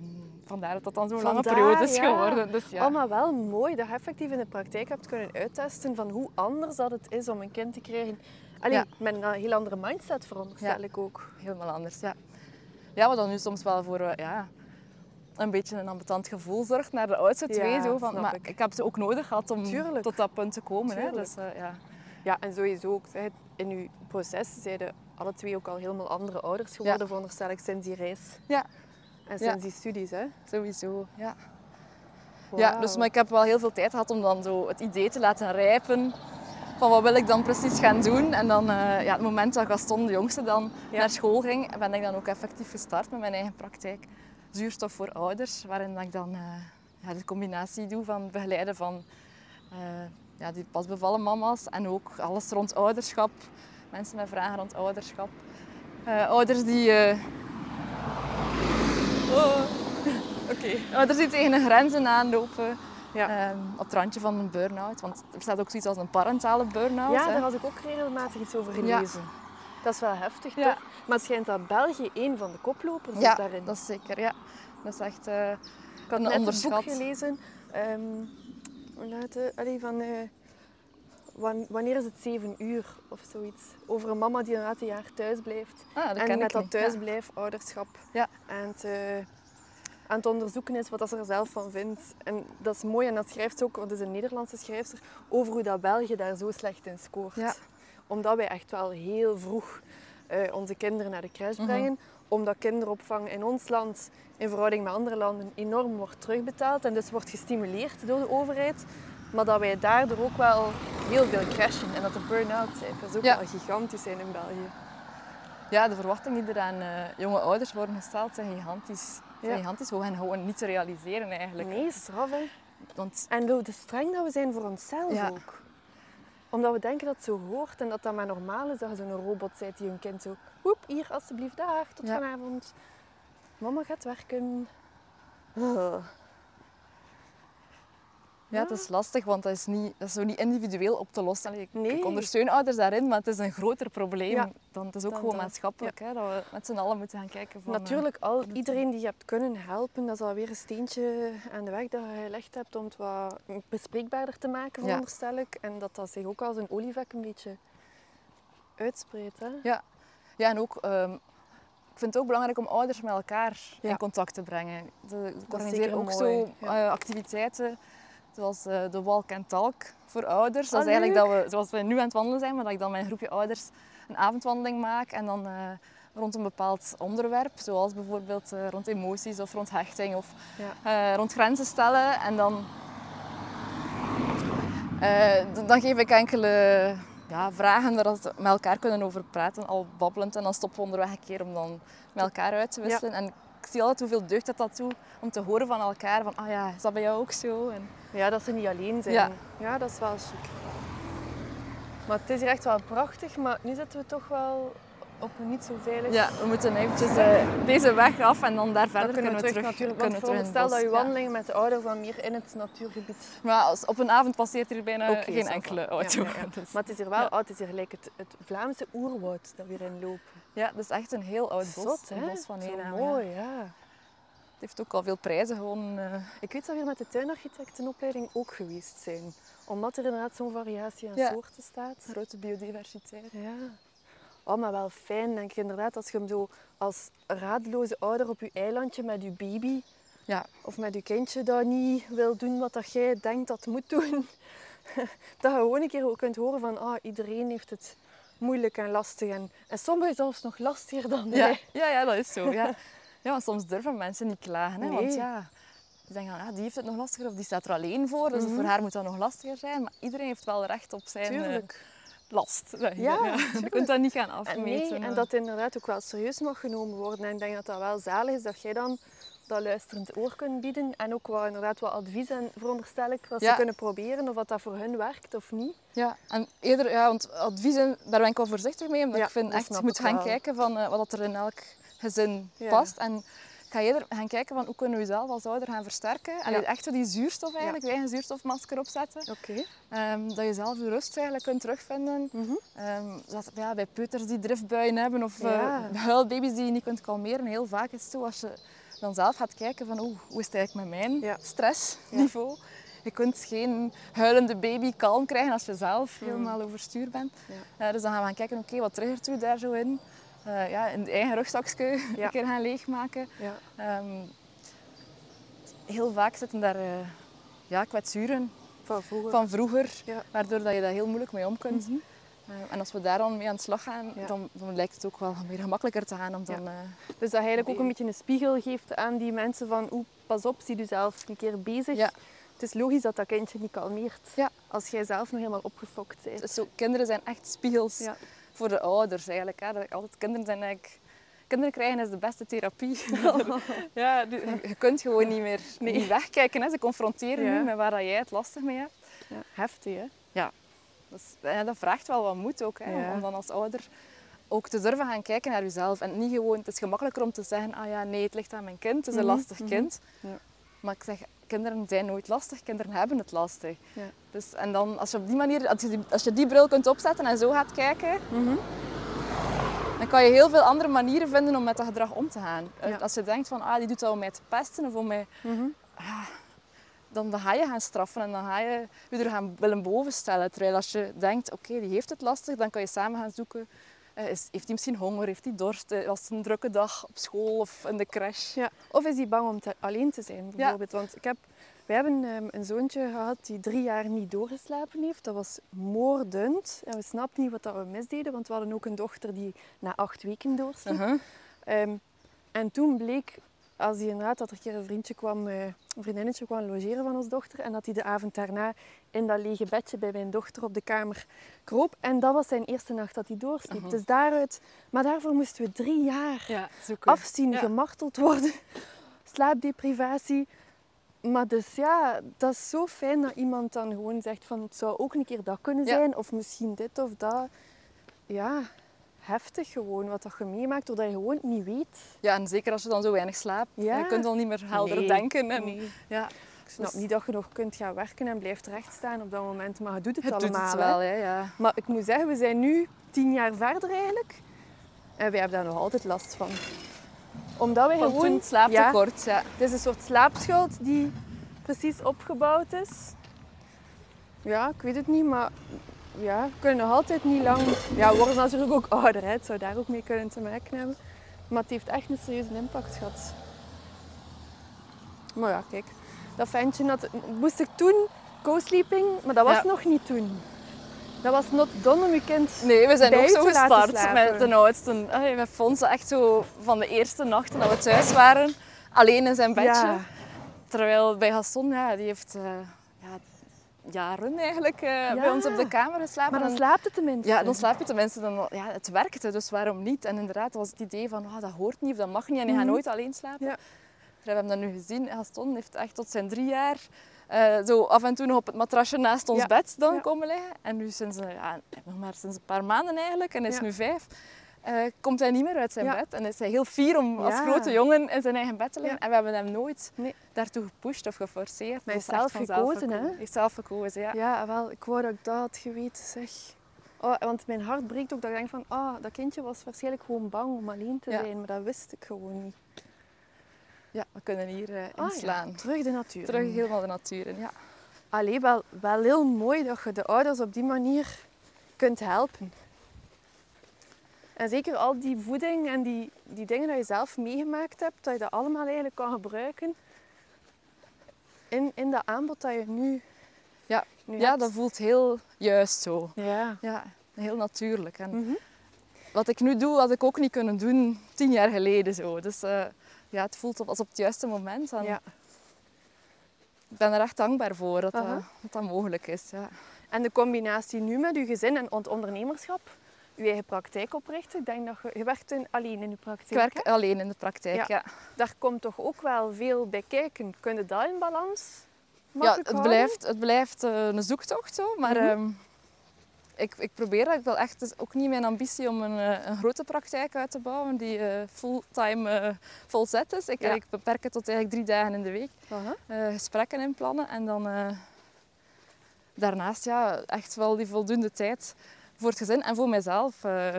vandaar dat dat dan zo'n lange periode is ja. geworden. Dus ja. Oh, maar wel mooi dat je effectief in de praktijk hebt kunnen uittesten van hoe anders dat het is om een kind te krijgen. Allee, Ja. met een heel andere mindset veronderstel ik ook. Helemaal anders, ja. ja, wat dan nu soms wel voor eh, ja, een beetje een ambetant gevoel zorgt naar de oudste twee. Zo, van, maar ik. ik. heb ze ook nodig gehad om Tuurlijk. tot dat punt te komen. Hè. Dus, eh, ja. Ja, en sowieso ook, in uw proces zeiden alle twee ook al helemaal andere ouders geworden, veronderstel ik, sinds die reis. Ja. En Ja. sinds die studies, hè? Sowieso, ja. Ja, dus, maar ik heb wel heel veel tijd gehad om dan zo het idee te laten rijpen van wat wil ik dan precies gaan doen. En dan, eh, ja, het moment dat Gaston, de jongste, dan Ja. naar school ging, ben ik dan ook effectief gestart met mijn eigen praktijk. Zuurstof voor ouders, waarin ik dan eh, ja, de combinatie doe van begeleiden van eh, ja, die pas bevallen mama's en ook alles rond ouderschap. Mensen met vragen rond ouderschap. Ouders die... eh, Oh. Oké. Ouders die tegen hun grenzen aanlopen. Ja. Ehm, op het randje van een burn-out. Want er bestaat ook zoiets als een parentale burn-out. Ja, hè. daar had ik ook regelmatig iets over Ja. gelezen. Dat is wel heftig, Ja. toch? Maar het schijnt dat België één van de koplopers is daarin. dat is zeker. Ja. Dat is echt eh, ik had een net een boek gelezen. ehm, hoe laat het? Allee, van, eh, wan- wanneer is het zeven uur of zoiets? Over een mama die een aantal jaar thuis blijft. Ah, dat en met ik dat thuisblijf, ouderschap. Ja. En het, eh, aan het onderzoeken is wat ze er zelf van vindt. En dat is mooi en dat schrijft ze ook, want het is een Nederlandse schrijfster, over hoe dat België daar zo slecht in scoort. Ja. Omdat wij echt wel heel vroeg eh, onze kinderen naar de crash Mhm. brengen. Omdat kinderopvang in ons land in verhouding met andere landen enorm wordt terugbetaald en dus wordt gestimuleerd door de overheid. Maar dat wij daardoor ook wel heel veel crashen en dat de burn-out cijfers ook Ja. wel gigantisch zijn in België. Ja, de verwachtingen die er aan eh, jonge ouders worden gesteld zijn gigantisch. Zijn Ja. gigantisch hoog en gewoon niet te realiseren eigenlijk. Nee, straf hè. Want En hoe de streng dat we zijn voor onszelf Ja. ook. Omdat we denken dat het zo hoort en dat dat maar normaal is dat je zo'n robot bent die een kind zo... Woep, hier alsjeblieft, daar, tot Ja. vanavond. Mama gaat werken. ja, het is lastig, want dat is, niet, dat is zo niet individueel op te lossen. Allee, ik, Nee. ik ondersteun ouders daarin, maar het is een groter probleem. Ja, dan, het is ook dan gewoon maatschappelijk. Hè, dat we met z'n allen moeten gaan kijken van... eh, Natuurlijk, al, iedereen die je hebt kunnen helpen, dat is alweer een steentje aan de weg dat je gelegd hebt om het wat bespreekbaarder te maken, veronderstel ik. En dat dat zich ook als een olievlek een beetje uitspreidt. Hè? Ja, ja en ook, ehm, ik vind het ook belangrijk om ouders met elkaar Ja. in contact te brengen. Ik is organiseer ook mooi, zo ja. eh, activiteiten zoals eh, de Walk and Talk voor ouders. dat Ah, is eigenlijk leuk. dat we, zoals we nu aan het wandelen zijn, maar dat ik dan met een groepje ouders een avondwandeling maak en dan eh, rond een bepaald onderwerp, zoals bijvoorbeeld eh, rond emoties of rond hechting of Ja. rond grenzen stellen. En dan, dan geef ik enkele ja, vragen waar we met elkaar kunnen over praten, al babbelend. En dan stoppen we onderweg een keer om dan met elkaar uit te wisselen. En ik zie altijd hoeveel deugd dat dat toe om te horen van elkaar. Van, ah ja, is dat bij jou ook zo? En, Ja, dat ze niet alleen zijn. Ja. Ja, dat is wel chic. Maar het is hier echt wel prachtig, maar nu zitten we toch wel op een niet zo veilig... ja, we moeten eventjes eh, deze weg af en dan daar verder Dan kunnen we terug, natuurlijk. kunnen Want stel dat je. Ja. wandelingen met de ouders dan meer in het natuurgebied... Maar als, op een avond passeert hier bijna geen enkele auto. ja, ja. Dus- Maar het is hier wel oud. Het is hier gelijk het, het Vlaamse oerwoud dat we hierin lopen. Ja, dat is echt een heel oud bos. Zot, hè? bos van ja. mooi, ja. Het heeft ook al veel prijzen gewonnen. eh. Ik weet dat we hier met de tuinarchitectenopleiding ook geweest zijn. Omdat er inderdaad zo'n variatie aan soorten staat. grote biodiversiteit. Ja. Oh, maar wel fijn, denk ik inderdaad, als je hem zo als radeloze ouder op je eilandje met je baby Ja. of met je kindje dat niet wil doen wat dat jij denkt dat moet doen, dat je gewoon een keer ook kunt horen van ah, iedereen heeft het moeilijk en lastig. En, en sommigen zelfs nog lastiger dan Ja, wij. ja, ja, dat is zo. Ja. Ja, want soms durven mensen niet klagen. Hè? Want ja, ze denken, ah, die heeft het nog lastiger of die staat er alleen voor. Dus Mhm. voor haar moet dat nog lastiger zijn. Maar iedereen heeft wel recht op zijn eh, Tuurlijk. Last. Ja, Je kunt dat niet gaan En, afmeten. nee, en eh. dat inderdaad ook wel serieus mag genomen worden. En ik denk dat dat wel zalig is dat jij dan dat luisterend oor kunt bieden. En ook wel inderdaad wat advies en veronderstel ik, wat Ja. ze kunnen proberen of wat dat voor hun werkt of niet. Ja, en eerder, ja, want adviezen, daar ben ik wel voorzichtig mee. Omdat Ja, ik vind echt, je moet gaan wel. kijken van eh, wat er in elk gezin past. En ga eerder gaan kijken van hoe kunnen we jezelf als ouder gaan versterken. En Ja. echt zo die zuurstof eigenlijk, je eigen zuurstofmasker opzetten. Oké. Ehm, dat je zelf je rust eigenlijk kunt terugvinden. Mhm. Ehm, zoals, ja, bij peuters die driftbuien hebben of eh, huilbaby's die je niet kunt kalmeren. Heel vaak is het zo als je dan zelf gaat kijken van oeh, hoe is het eigenlijk met mijn stressniveau. Je kunt geen huilende baby kalm krijgen als je zelf Mm. helemaal overstuur bent. Ja. Eh, dus dan gaan we gaan kijken, oké, wat triggert u daar zo in? Eh, ja, in het eigen rugzakje Ja. een keer gaan leegmaken. Ja. Ehm, heel vaak zitten daar eh, ja, kwetsuren Van vroeger. van vroeger, Ja. waardoor dat je daar heel moeilijk mee om kunt. Eh, en als we daar dan mee aan de slag gaan, dan, dan lijkt het ook wel weer gemakkelijker te gaan om dan... eh, Dus dat eigenlijk ook een beetje een spiegel geeft aan die mensen van oeh, pas op, zie je zelf een keer bezig. Het is logisch dat dat kindje niet kalmeert. Ja. Als jij zelf nog helemaal opgefokt bent. zo, kinderen zijn echt spiegels Ja. Voor de ouders eigenlijk. Hè. Dat ik altijd, kinderen zijn eigenlijk... Kinderen krijgen is de beste therapie. ja, die- je kunt gewoon niet meer Nee. niet wegkijken. Hè. Ze confronteren Ja. je met waar dat jij het lastig mee hebt. Ja. Heftig, hè? Dus, ja, dat vraagt wel wat moed ook, hè, om- dan als ouder ook te durven gaan kijken naar jezelf. En niet gewoon, het is gemakkelijker om te zeggen, ah ja, nee, het ligt aan mijn kind, het is een Mhm, lastig mhm. kind. Ja. Maar ik zeg, kinderen zijn nooit lastig, kinderen hebben het lastig. Ja. Dus, en dan, als je op die manier, als je die, als je die bril kunt opzetten en zo gaat kijken, Mhm. dan kan je heel veel andere manieren vinden om met dat gedrag om te gaan. Ja. Als je denkt van, ah, die doet dat om mij te pesten of om mij Mhm. dan, dan ga je gaan straffen en dan ga je je er gaan willen bovenstellen. Terwijl als je denkt, oké, die heeft het lastig, dan kan je samen gaan zoeken. Eh, is, heeft hij misschien honger? Heeft hij dorst? Eh, Was het een drukke dag op school of in de crash? Ja. Of is hij bang om te- alleen te zijn, bijvoorbeeld? Want ik heb, wij hebben ehm, een zoontje gehad die drie jaar niet doorgeslapen heeft. Dat was moordend. En we snapten niet wat dat we misdeden, want we hadden ook een dochter die na acht weken doorsliep. Uh-huh. Ehm, en toen bleek, als hij inderdaad dat er een keer een vriendje kwam, eh, een vriendinnetje kwam logeren van onze dochter, en dat hij de avond daarna in dat lege bedje bij mijn dochter op de kamer kroop. En dat was zijn eerste nacht dat hij doorsliep. Dus daaruit, maar daarvoor moesten we drie jaar Ja, afzien, Ja. gemarteld worden, slaapdeprivatie. Maar dus ja, dat is zo fijn dat iemand dan gewoon zegt van het zou ook een keer dat kunnen Ja. zijn, of misschien dit of dat. Ja, heftig gewoon wat dat je meemaakt, doordat je gewoon niet weet. Ja, en zeker als je dan zo weinig slaapt. Ja. Je kunt al niet meer helder Nee, denken. En, Nee. ja, Ik snap Dus- niet dat je nog kunt gaan werken en blijft rechtstaan op dat moment, maar je doet het het doet allemaal. het hè. wel, hè, ja. Maar ik moet zeggen, we zijn nu tien jaar verder eigenlijk. En wij hebben daar nog altijd last van. Omdat wij Van gewoon... toen slaaptekort. Ja. Het is een soort slaapschuld die precies opgebouwd is. Ja, ik weet het niet, maar ja, we kunnen nog altijd niet lang... Ja, we worden natuurlijk ook ouder, hè. het zou daar ook mee kunnen te maken hebben. Maar het heeft echt een serieuze impact gehad. Maar ja, kijk, dat ventje had... Moest ik toen co-sleeping, maar dat was Ja. nog niet toen. Dat was not done om je kind Nee, we zijn ook zo gestart met de oudste. Met Fons echt zo van de eerste nachten dat we thuis waren, alleen in zijn bedje. Ja. Terwijl bij Gaston, ja, die heeft eh, jaren eigenlijk eh, bij ons op de kamer geslapen. Maar dan En- slaapt het tenminste. ja, dan slaap je tenminste. Dan, ja, het werkte, dus waarom niet? En inderdaad was het idee van, ah, dat hoort niet of dat mag niet en je gaat Mhm. nooit alleen slapen. Ja. We hebben dat nu gezien. Gaston heeft echt tot zijn drie jaar eh, zo af en toe nog op het matrasje naast ons Ja. bed dan komen liggen. En nu sinds, een- ja, nog maar sinds een paar maanden eigenlijk, en hij is nu vijf, eh, komt hij niet meer uit zijn Ja. bed. En is hij heel fier om als grote jongen in zijn eigen bed te liggen. Ja. En we hebben hem nooit Nee. daartoe gepusht of geforceerd. hij heeft zelf gekozen, hè? Hij heeft zelf gekozen, ja. Ja, wel, ik wou dat ik dat had geweten, zeg. Oh, want mijn hart breekt ook dat ik denk van, ah, dat kindje was waarschijnlijk gewoon bang om alleen te zijn, maar dat wist ik gewoon niet. Ja, we kunnen hier Ah, ja, inslaan. terug de natuur. Terug helemaal de natuur in, ja. Allee, wel, wel heel mooi dat je de ouders op die manier kunt helpen. En zeker al die voeding en die, die dingen dat je zelf meegemaakt hebt, dat je dat allemaal eigenlijk kan gebruiken in, in dat aanbod dat je nu, Ja. nu Ja, hebt. dat voelt heel juist zo. Ja. Ja, heel natuurlijk. En Mhm. wat ik nu doe, had ik ook niet kunnen doen tien jaar geleden zo. Dus eh, ja, het voelt als op het juiste moment. En ja. Ik ben er echt dankbaar voor dat, dat, dat mogelijk is. Ja. En de combinatie nu met je gezin en het ondernemerschap, je eigen praktijk oprichten. Ik denk dat je, je werkt in, alleen in je praktijk. Ik werk hè? alleen in de praktijk. Ja. Ja. Daar komt toch ook wel veel bij kijken. Kun je dat in balans Ja, het blijft, het blijft eh, een zoektocht zo, maar Mhm. ehm, ik, ik probeer dat. Ik wil echt, het is ook niet mijn ambitie om een, eh, een grote praktijk uit te bouwen die eh, fulltime volzet is. Ik, Ja. ik beperk het tot eigenlijk drie dagen in de week. Aha. eh, gesprekken inplannen en dan daarnaast ja, echt wel die voldoende tijd voor het gezin en voor mijzelf eh,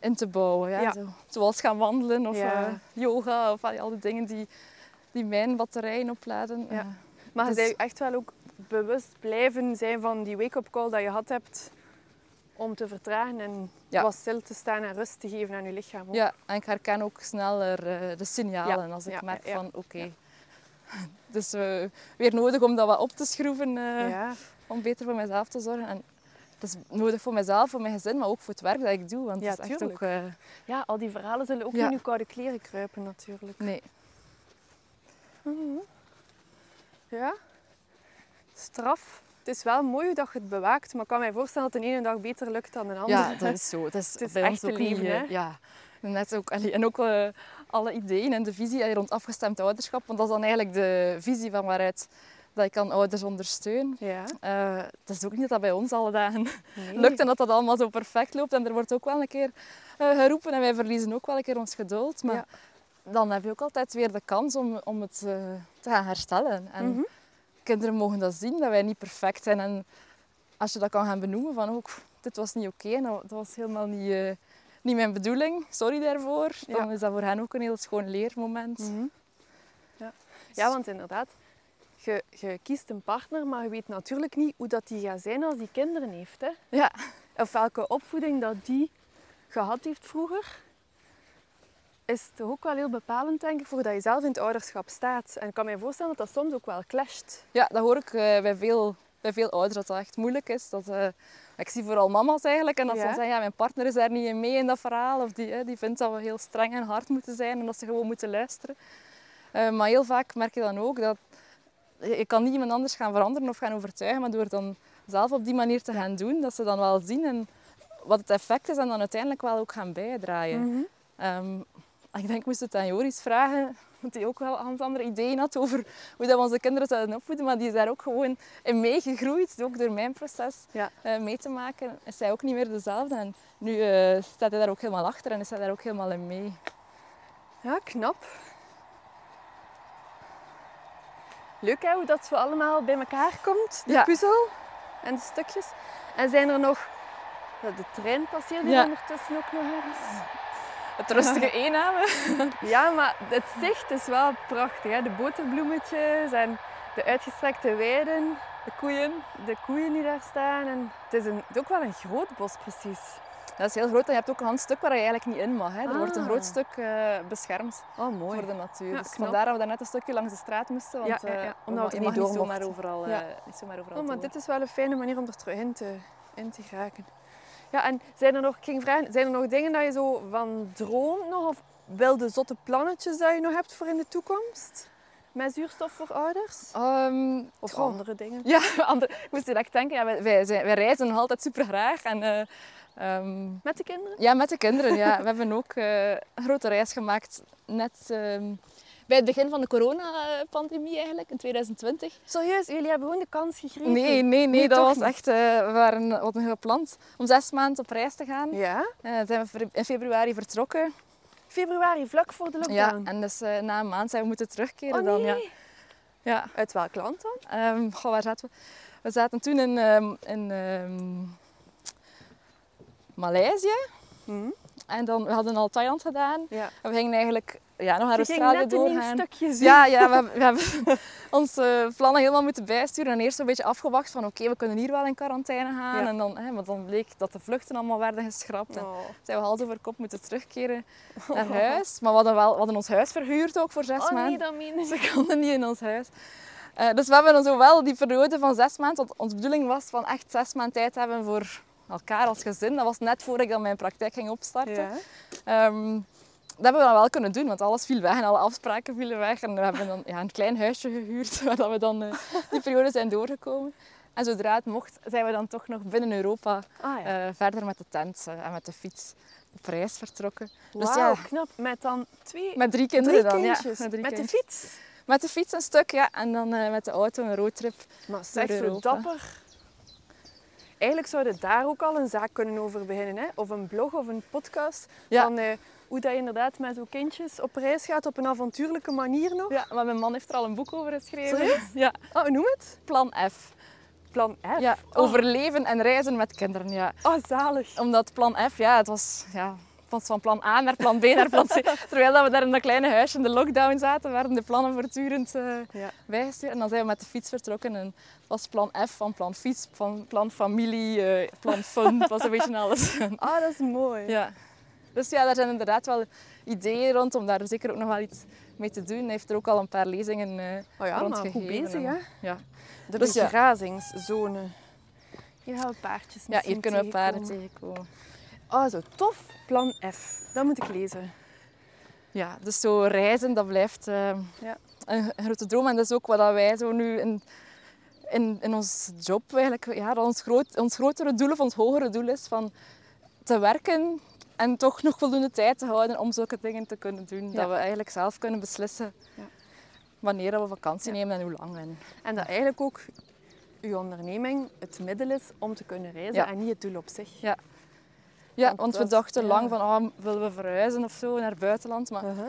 in te bouwen. Ja. Ja. Zo, zoals gaan wandelen of Ja. eh, yoga of al die dingen die, die mijn batterijen opladen. Ja. Eh, Maar je Dus- zou echt wel ook bewust blijven zijn van die wake-up call dat je gehad hebt om te vertragen en Ja. wat stil te staan en rust te geven aan je lichaam. ook. Ja, en ik herken ook sneller de signalen Ja, als ik ja, merk van oké. Dus weer nodig om dat wat op te schroeven om beter voor mezelf te zorgen. En het is nodig voor mezelf, voor mijn gezin, maar ook voor het werk dat ik doe. Want Ja, het is echt ook... eh, ja, al die verhalen zullen ook Ja. in je koude kleren kruipen natuurlijk. nee. Ja. Straf. Het is wel mooi dat je het bewaakt, maar ik kan mij voorstellen dat de ene dag beter lukt dan de andere. Ja, dat is zo. Het is, Het is bij echt ons ook leven, eh, hè? Ja. Net ook, en ook eh, alle ideeën en de visie rond afgestemd ouderschap. Want dat is dan eigenlijk de visie van waaruit dat ik kan ouders ondersteun. Ja. Eh, het is ook niet dat dat bij ons alle dagen Nee. lukt en dat dat allemaal zo perfect loopt. En er wordt ook wel een keer eh, geroepen en wij verliezen ook wel een keer ons geduld. Maar Ja. dan heb je ook altijd weer de kans om, om het eh, te gaan herstellen. En Mhm. kinderen mogen dat zien, dat wij niet perfect zijn. En als je dat kan gaan benoemen van ook, dit was niet oké en dat, dat was helemaal niet, niet mijn bedoeling, sorry daarvoor. Dan Ja. is dat voor hen ook een heel schoon leermoment. Mhm. Ja. ja, want inderdaad, je, je kiest een partner, maar je weet natuurlijk niet hoe dat die gaat zijn als die kinderen heeft. Hè? Ja, Of welke opvoeding dat die gehad heeft vroeger. Is toch ook wel heel bepalend, denk ik, voor dat je zelf in het ouderschap staat. En ik kan me voorstellen dat dat soms ook wel clasht. ja dat hoor ik eh, bij, veel, bij veel ouders, dat dat echt moeilijk is. Dat, eh, ik zie vooral mama's eigenlijk en dat ze dan zeggen, ja, mijn partner is daar niet in mee in dat verhaal. Of die, die vindt dat we heel streng en hard moeten zijn en dat ze gewoon moeten luisteren. Eh, maar heel vaak merk je dan ook dat je je kan niet iemand anders gaan veranderen of gaan overtuigen, maar door het dan zelf op die manier te gaan doen, dat ze dan wel zien en wat het effect is en dan uiteindelijk wel ook gaan bijdragen. Mhm. Ehm, ik denk, ik moest het aan Joris vragen, want die ook wel hans andere ideeën had over hoe dat we onze kinderen zouden opvoeden, maar die is daar ook gewoon in meegegroeid, ook door mijn proces Ja. eh, mee te maken. Is zij ook niet meer dezelfde en nu eh, staat hij daar ook helemaal achter en is hij daar ook helemaal in mee. Ja, knap. Leuk hè, hoe dat zo allemaal bij elkaar komt, de Ja. puzzel en de stukjes. En zijn er nog... De trein passeert hier Ja. ondertussen ook nog ergens. Het rustige eenamen. Ja, maar het zicht is wel prachtig. Hè? De boterbloemetjes en de uitgestrekte weiden, De koeien. de koeien die daar staan. En het is een, het is ook wel een groot bos precies. Dat is heel groot en je hebt ook een hand stuk waar je eigenlijk niet in mag. Hè. Er wordt een Ah. groot stuk eh, beschermd Oh, mooi. voor de natuur. Ja, dus vandaar dat we net een stukje langs de straat moesten. Want Ja, ja, eh, omdat je mag niet zomaar overal, Ja. niet zomaar overal Oh, maar dit is wel een fijne manier om er terug in te, in te geraken. Ja, en zijn er nog, ik ging vragen, zijn er nog dingen dat je zo van droomt nog? Of wilde zotte plannetjes dat je nog hebt voor in de toekomst? Met zuurstof voor ouders? Ehm, Of goh. andere dingen? Ja, andere, ik moest direct denken, ja, wij, wij, zijn- wij reizen nog altijd super graag. En, eh, ehm, Met de kinderen? ja, met de kinderen. Ja. We hebben ook eh, een grote reis gemaakt net ehm, bij het begin van de coronapandemie eigenlijk, in 2020. Serieus, jullie hebben gewoon de kans gegrepen? Nee, nee, nee, dat was echt, eh, we waren, gepland om zes maanden op reis te gaan. Ja? Zijn we in februari vertrokken. Februari, vlak voor de Ja, lockdown. en dus eh, na een maand zijn we moeten terugkeren oh dan. Ja. Ja. Uit welk land dan? Ehm, goh, waar zaten we? We zaten toen in, ehm, in ehm, Maleisië. Hm? En dan, we hadden al Thailand gedaan. Ja. En we gingen eigenlijk ja, nog naar Australië doorgaan. Ja, ja we, hebben, we hebben onze plannen helemaal moeten bijsturen. En eerst een beetje afgewacht van oké, we kunnen hier wel in quarantaine gaan. Ja. En dan, hè, maar dan bleek dat de vluchten allemaal werden geschrapt. En Oh. zijn we hals over kop moeten terugkeren naar huis. Maar we hadden, wel, we hadden ons huis verhuurd ook voor zes Oh maanden. nee, dat meen ik. Ze konden niet in ons huis. Eh, dus we hebben dan zo wel die periode van zes maanden, want onze bedoeling was van echt zes maanden tijd hebben voor elkaar als gezin. Dat was net voor ik dan mijn praktijk ging opstarten. Ja. Ehm, dat hebben we dan wel kunnen doen, want alles viel weg en alle afspraken vielen weg. En we hebben dan ja, een klein huisje gehuurd, waar dat we dan eh, die periode zijn doorgekomen. En zodra het mocht, zijn we dan toch nog binnen Europa Ah ja. eh, verder met de tent eh, en met de fiets op reis vertrokken. Dus Wauw, ja, knap. Met dan twee, met drie kinderen drie dan. Ja, met drie met de fiets. Met de fiets een stuk, ja. En dan met de auto een roadtrip. Maar zeg, dapper. Eigenlijk zouden daar ook al een zaak kunnen over beginnen. Hè? Of een blog of een podcast. Ja. Van eh, hoe dat je inderdaad met zo'n kindjes op reis gaat op een avontuurlijke manier nog. Ja, maar mijn man heeft er al een boek over geschreven. Serieus? Ja, Oh, noem het? plan F. Plan F. Ja, Oh. overleven en reizen met kinderen, ja. Oh, zalig. Omdat plan F, ja, het was... Ja, van, plan A naar plan B naar plan C. Terwijl dat we daar in dat kleine huisje in de lockdown zaten, werden de plannen voortdurend uh, Ja. bijgestuurd. En dan zijn we met de fiets vertrokken. En het was plan F van plan fiets, van plan familie, eh, plan fun. Het was een beetje alles. Ah, dat is mooi. ja. Dus ja, daar zijn inderdaad wel ideeën rond om daar zeker ook nog wel iets mee te doen. Hij heeft er ook al een paar lezingen eh Oh ja, rond maar goed bezig, hè? Ja. De Dus ja. Hier gaan we paardjes ja, hier kunnen we paarden tegenkomen. Ah, zo tof. Plan F. Dat moet ik lezen. Ja, dus zo reizen, dat blijft eh, Ja. een, grote droom. En dat is ook wat dat wij zo nu in, in, in ons job eigenlijk, ja, dat ons, groot, ons grotere doel of ons hogere doel is van te werken en toch nog voldoende tijd te houden om zulke dingen te kunnen doen. Ja. Dat we eigenlijk zelf kunnen beslissen Ja. wanneer we vakantie Ja. nemen en hoe lang. En, En dat eigenlijk ook uw onderneming het middel is om te kunnen reizen en niet het doel op zich. Ja. Ja, Want want we dachten ja. lang van, ah, willen we verhuizen of zo naar het buitenland. Maar Uh-huh.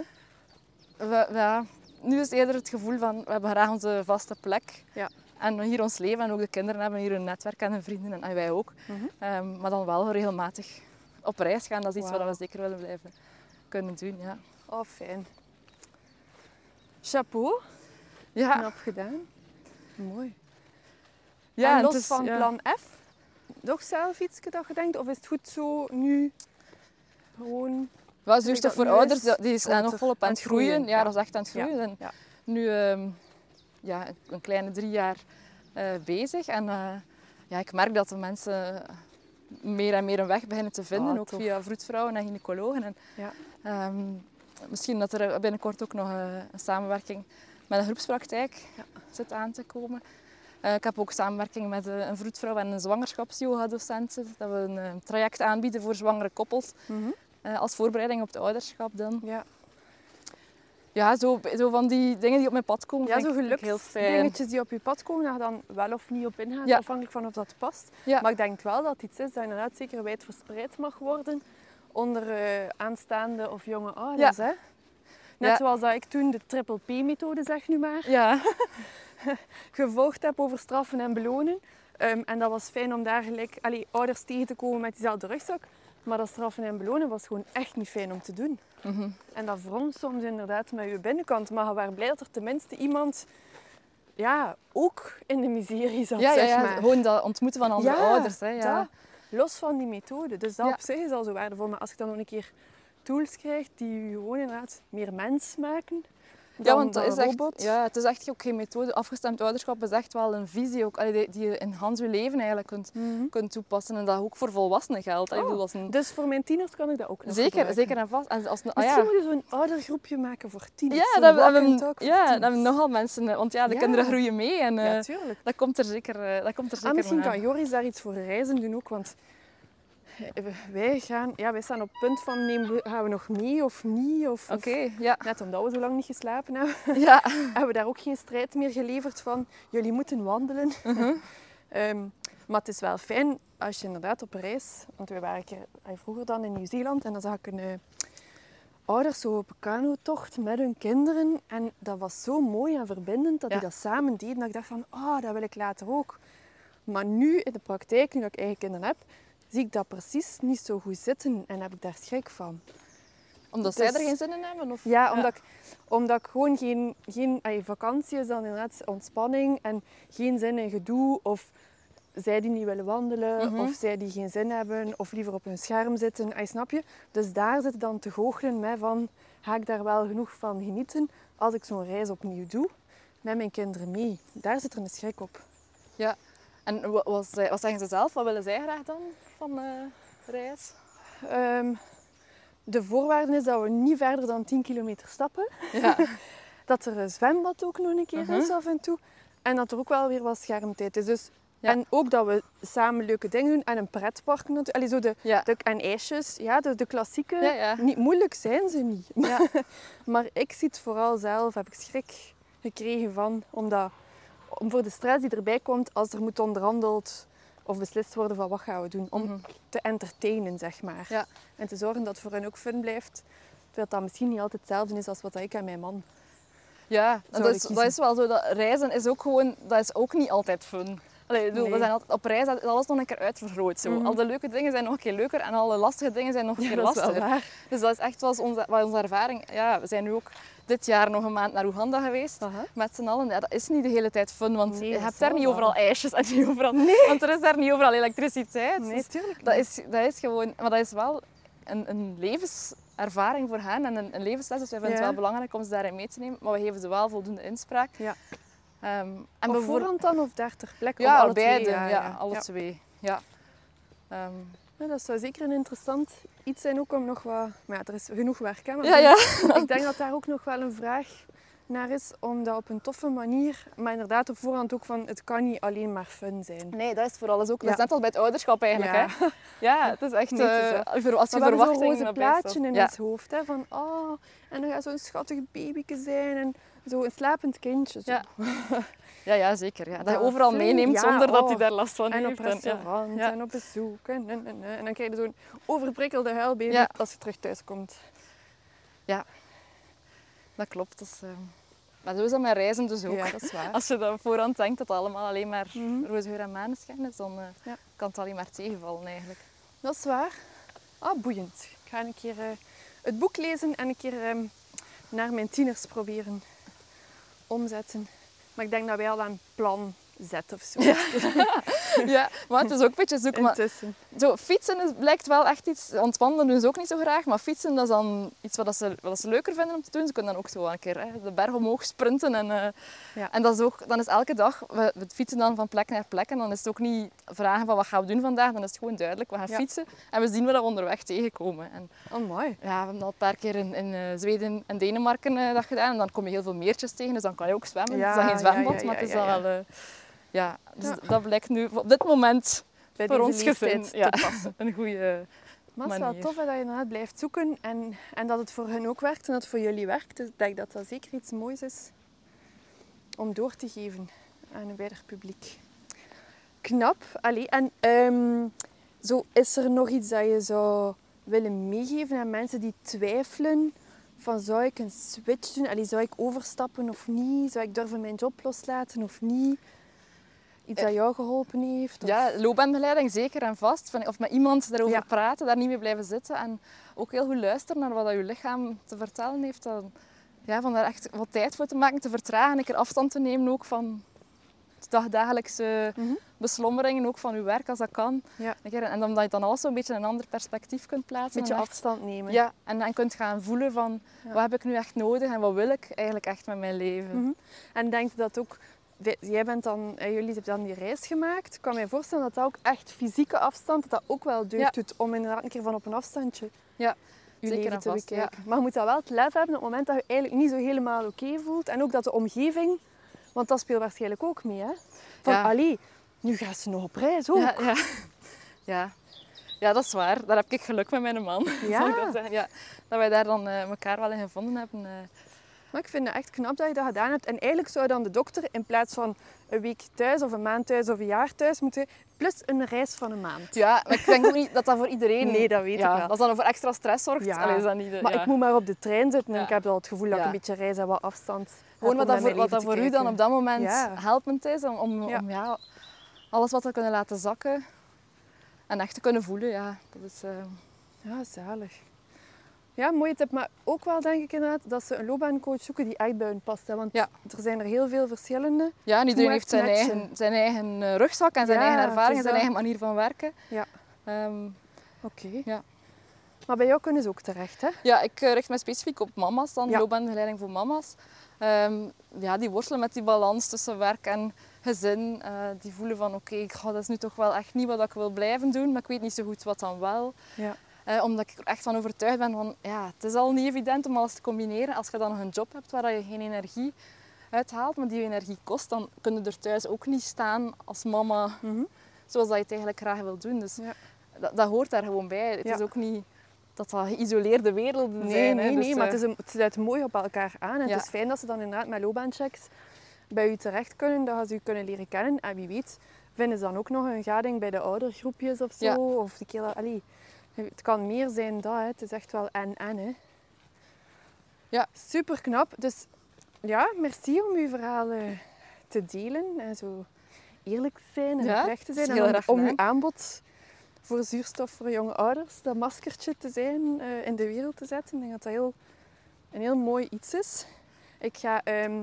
we, ja, nu is eerder het gevoel van, we hebben graag onze vaste plek. Ja. En hier ons leven en ook de kinderen hebben hier een netwerk en hun vrienden en, wij ook. Mhm. Ehm, maar dan wel regelmatig op reis gaan, dat is iets wat we zeker willen blijven kunnen doen. Ja, Oh, fijn. Chapeau. ja, Knap gedaan. Mooi. ja en los is- van plan F, nog zelf iets dat je denkt? Of is het goed zo nu gewoon... Wel, dat zuurstof voor ouders, is, die is eh, komt nog volop aan het groeien. groeien, Ja, ja. dat is echt aan het groeien. En nu ehm, ja, een kleine drie jaar eh, bezig. En eh, ja, ik merk dat de mensen meer en meer een weg beginnen te vinden, Ah, ook tof. via vroedvrouwen en gynaecologen. En, Ja. ehm, misschien dat er binnenkort ook nog eh, een samenwerking met een groepspraktijk Ja. zit aan te komen. Eh, ik heb ook samenwerking met eh, een vroedvrouw en een zwangerschapsyoga-docent. Dat we een eh, traject aanbieden voor zwangere koppels. Mhm. als voorbereiding op het ouderschap dan. Ja, Ja, zo, zo van die dingen die op mijn pad komen. ja zo ik heel fijn. geluksdingetjes die op je pad komen, daar dan wel of niet op ingaat, Ja. afhankelijk van of dat past. Ja. Maar ik denk wel dat het iets is dat inderdaad zeker wijd verspreid mag worden onder aanstaande of jonge ouders. Hè? Net Ja. zoals dat ik toen de triple P-methode, zeg nu maar, Ja, gevolgd heb over straffen en belonen. Ehm, en dat was fijn om daar gelijk allee, ouders tegen te komen met diezelfde rugzak. Maar dat straffen en belonen was gewoon echt niet fijn om te doen. Mhm. En dat wrong soms inderdaad met je binnenkant. Maar je was blij dat er tenminste iemand ja, ook in de miserie zat, ja, ja, zeg ja. maar. gewoon dat ontmoeten van andere Ja, ouders. Hè, ja. dat. Los van die methode. Dus dat op zich is al zo waardevol. Maar als ik dan nog een keer tools krijg die je gewoon inderdaad meer mens maken ja, want dat dan is een echt, ja, het is echt ook geen methode. Afgestemd ouderschap is echt wel een visie ook, allee, die, je in Hans je leven eigenlijk kunt, Mhm. kunt toepassen. En dat ook voor volwassenen geldt. Oh, bedoel, als een, Dus voor mijn tieners kan ik dat ook nog zeker, gebruiken. zeker en vast. En als een, ah, Misschien ja. moeten we zo'n oudergroepje maken voor tieners. Ja, dat hebben, ja, tieners. hebben nogal mensen. eh, Want ja, de Ja. kinderen groeien mee. En, eh, dat komt er zeker, eh, dat komt er zeker Ah, misschien kan Joris daar iets voor reizen doen ook, want wij, gaan, ja, wij staan op het punt van nemen we, gaan we nog mee of niet? Of, Oké, ja. Net omdat we zo lang niet geslapen hebben, ja. hebben we daar ook geen strijd meer geleverd van jullie moeten wandelen. Ehm, maar het is wel fijn als je inderdaad op reis, want we waren keer, eh, vroeger dan in Nieuw-Zeeland en dan zag ik een eh, ouders zo op een kanotocht met hun kinderen en dat was zo mooi en verbindend dat Ja. die dat samen deden dat ik dacht van, ah, dat wil ik later ook. Maar nu in de praktijk, nu dat ik eigen kinderen heb, zie ik dat precies niet zo goed zitten en heb ik daar schrik van. Omdat Dus- zij er geen zin in hebben? Of? Ja, omdat, Ik, omdat ik gewoon geen, geen vakantie is dan inderdaad ontspanning en geen zin in gedoe of zij die niet willen wandelen Mhm. of zij die geen zin hebben of liever op hun scherm zitten, allee, snap je? Dus daar zit dan te goochelen met van, ga ik daar wel genoeg van genieten als ik zo'n reis opnieuw doe met mijn kinderen mee? Daar zit er een schrik op. En wa- wat, wat zeggen ze zelf? Wat willen zij graag dan van eh reis? Ehm, de voorwaarde is dat we niet verder dan 10 kilometer stappen. Ja. Dat er een zwembad ook nog een keer Mhm. is af en toe. En dat er ook wel weer wat schermtijd is. Dus, Ja. En ook dat we samen leuke dingen doen. En een pretpark natuurlijk. Allee, zo de, Ja. de, en ijsjes. Ja, de, de klassieke. Niet moeilijk zijn ze niet. Ja. Maar ik zie het vooral zelf. Heb ik schrik gekregen van. Omdat, om voor de stress die erbij komt als er moet onderhandeld of beslist worden van wat gaan we doen. Om Mhm. te entertainen, zeg maar. Ja. En te zorgen dat het voor hen ook fun blijft. Terwijl dat misschien niet altijd hetzelfde is als wat ik en mijn man Ja, dat is, dat is wel zo. Dat reizen is ook gewoon, dat is ook niet altijd fun. Allee, bedoel, Nee. We zijn altijd op reis, dat is alles nog een keer uitvergroot. Zo. Mhm. Al de leuke dingen zijn nog een keer leuker en alle lastige dingen zijn nog een Ja, keer lastiger. Dus dat is echt wel onze, onze ervaring. Ja, we zijn nu ook dit jaar nog een maand naar Oeganda geweest. Aha. Met z'n allen. Ja, dat is niet de hele tijd fun, want Nee, je hebt daar niet wel. overal ijsjes en niet overal... Want er is daar niet overal elektriciteit. Nee, Dus tuurlijk dat, is, dat is gewoon... Maar dat is wel een, een levenservaring voor hen en een, een levensles. Dus wij vinden Ja. het wel belangrijk om ze daarin mee te nemen. Maar we geven ze wel voldoende inspraak. Ja. Ehm, en Op voorhand dan of daar ter plekke? Ja, alle beide. twee? Ja, alle Ja. twee. Ja. Ehm, Ja, dat zou zeker een interessant iets zijn ook om nog wat... Maar ja, er is genoeg werk, hè. maar ja, ja. Ik denk dat daar ook nog wel een vraag naar is, om dat op een toffe manier... Maar inderdaad op voorhand ook van, het kan niet alleen maar fun zijn. Nee, dat is vooral ook. Dat is net als bij het ouderschap eigenlijk. Ja. Hè? Ja, het is echt... Nee, het is voor- als je verwachtingen roze hebt plaatje in ja. ons hoofd, hè, van oh, en dan gaat zo'n schattig babyke zijn en zo een slapend kindje. Zo. Ja. Ja, ja, zeker. Ja. Dat je Ja, overal meeneemt Ja, zonder dat hij daar last van En op heeft. restaurant ja. en op bezoek en, en, en, en dan krijg je zo'n overprikkelde huilbaby Ja. als je terug thuis komt. Dat klopt. Dat is, eh, Maar zo is dat met reizen dus ook. Ja, dat is waar. Als je dan op voorhand denkt dat het allemaal alleen maar Mhm. roze geur en maneschijn is, dan eh, Ja. kan het alleen maar tegenvallen eigenlijk. Dat is waar. Ah, boeiend. Ik ga een keer eh, het boek lezen en een keer ehm, naar mijn tieners proberen omzetten. Maar ik denk dat wij al een plan zetten of zo. ja, maar het is ook een beetje zoek. Maar Intussen. Zo, fietsen is, blijkt wel echt iets, want wandelen doen ze ook niet zo graag, maar fietsen dat is dan iets wat, dat ze, wat dat ze leuker vinden om te doen. Ze kunnen dan ook zo een keer hè, de berg omhoog sprinten. En, eh, Ja. en dat is ook, dan is elke dag, we, we fietsen dan van plek naar plek en dan is het ook niet vragen van wat gaan we doen vandaag, dan is het gewoon duidelijk, we gaan Ja. fietsen en we zien wat we onderweg tegenkomen. En, Oh, mooi. ja, we hebben al een paar keer in, in eh, Zweden en Denemarken eh, dat gedaan en dan kom je heel veel meertjes tegen, dus dan kan je ook zwemmen. Ja, het is dan geen ja, zwembad, ja, maar het ja, is dan ja, wel... ja, dus Ja. dat blijkt nu op dit moment Bij voor ons gezin ja, passen. een goede Maar het is wel tof hè, dat je inderdaad blijft zoeken en, en dat het voor hen ook werkt en dat het voor jullie werkt. Dus ik denk dat dat zeker iets moois is om door te geven aan een wijder publiek. Knap. Allee, en ehm, zo, is er nog iets dat je zou willen meegeven aan mensen die twijfelen van zou ik een switch doen? Allee, zou ik overstappen of niet? Zou ik durven mijn job loslaten of niet? Iets dat jou geholpen heeft? of- Ja, loopbaanbegeleiding zeker en vast. Of met iemand daarover Ja. praten, daar niet mee blijven zitten. En ook heel goed luisteren naar wat dat je lichaam te vertellen heeft. Dan, ja, van daar echt wat tijd voor te maken, te vertragen. Een keer afstand te nemen ook van de dagdagelijkse Mhm. beslommeringen, ook van je werk als dat kan. Ja. En omdat je dan alles zo een beetje in een ander perspectief kunt plaatsen. Een beetje echt- afstand nemen. Ja, en dan kunt gaan voelen van wat heb ik nu echt nodig en wat wil ik eigenlijk echt met mijn leven. Mhm. En denk dat ook, jij bent dan, eh, jullie hebben dan die reis gemaakt. Ik kan me voorstellen dat dat ook echt fysieke afstand, dat dat ook wel deugd Ja. doet om inderdaad een keer van op een afstandje Ja, je zeker leven en te vast, bekijken. Maar je moet dat wel het lef hebben op het moment dat je eigenlijk niet zo helemaal oké voelt. En ook dat de omgeving, want dat speelt waarschijnlijk ook mee, hè? Van, allee, nu gaat ze nog op reis ook. Ja, ja. ja. ja, dat is waar. Daar heb ik geluk met mijn man. Ja. Zal ik dat zeggen? Ja. Dat wij daar dan eh, elkaar wel in gevonden hebben. eh. Maar ik vind het echt knap dat je dat gedaan hebt. En eigenlijk zou dan de dokter in plaats van een week thuis of een maand thuis of een jaar thuis moeten, plus een reis van een maand. Ja, maar ik denk ook niet dat dat voor iedereen... Nee, dat weet ja, ik wel. Dat dan voor extra stress zorgt. Ja. Allee, is dat niet de, Maar ja. ik moet maar op de trein zitten en ik heb al het gevoel dat ik een beetje reis en wat afstand Gewoon wat dat voor, wat dat voor u dan op dat moment helpend is. Om, om, Ja. om ja, alles wat te kunnen laten zakken. En echt te kunnen voelen, ja. Dat is... eh, Ja, zalig. Ja, mooie tip. Maar ook wel denk ik inderdaad dat ze een loopbaancoach zoeken die echt bij hun past. Hè? Want Ja. er zijn er heel veel verschillende. Ja, en iedereen heeft zijn matchen. eigen, zijn eigen eh, rugzak en zijn Ja, eigen ervaring en zijn eigen manier van werken. Ja. Ehm, Oké. Ja. Maar bij jou kunnen ze ook terecht, hè? Ja, ik eh, richt me specifiek op mama's dan, Ja. loopbaanbegeleiding voor mama's. Ehm, ja, die worstelen met die balans tussen werk en gezin. Eh, die voelen van oké, ik ga dat is nu toch wel echt niet wat ik wil blijven doen, maar ik weet niet zo goed wat dan wel. Ja. Eh, omdat ik er echt van overtuigd ben van ja, het is al niet evident om alles te combineren. Als je dan nog een job hebt waar je geen energie uithaalt, maar die je energie kost, dan kun je er thuis ook niet staan als mama Mhm. zoals dat je het eigenlijk graag wil doen. Dus Ja. dat, dat hoort daar gewoon bij. Het Ja. is ook niet dat dat geïsoleerde werelden Nee, zijn. hè. nee, Dus, nee. Maar eh, het, is een, het sluit mooi op elkaar aan. En Ja. het is fijn dat ze dan inderdaad met loopbaanchecks bij u terecht kunnen. Dat ze u kunnen leren kennen. En wie weet vinden ze dan ook nog een gading bij de oudergroepjes of zo. Of de keer dat... Allee, het kan meer zijn dat. Hè. Het is echt wel en-en. Hè. Ja. Super knap. Dus ja, merci om uw verhaal eh, te delen. En zo eerlijk te zijn en Ja, oprecht te zijn. En om, uw aanbod voor zuurstof voor jonge ouders, dat maskertje te zijn, eh, in de wereld te zetten. Ik denk dat dat heel, een heel mooi iets is. Ik ga ehm,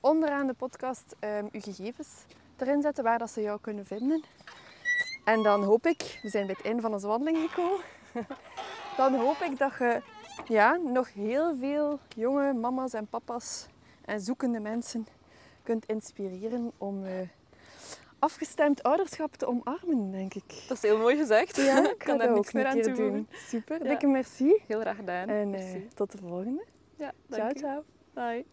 onderaan de podcast ehm, uw gegevens erin zetten waar dat ze jou kunnen vinden. En dan hoop ik, we zijn bij het einde van onze wandeling gekomen, dan hoop ik dat je ja, nog heel veel jonge mama's en papa's en zoekende mensen kunt inspireren om eh, afgestemd ouderschap te omarmen, denk ik. Dat is heel mooi gezegd. Ja, ik kan daar niks ook meer aan doen. Super, Ja. dikke merci. Heel graag gedaan. En eh, tot de volgende. Ja, Ciao, dank u. ciao. Bye.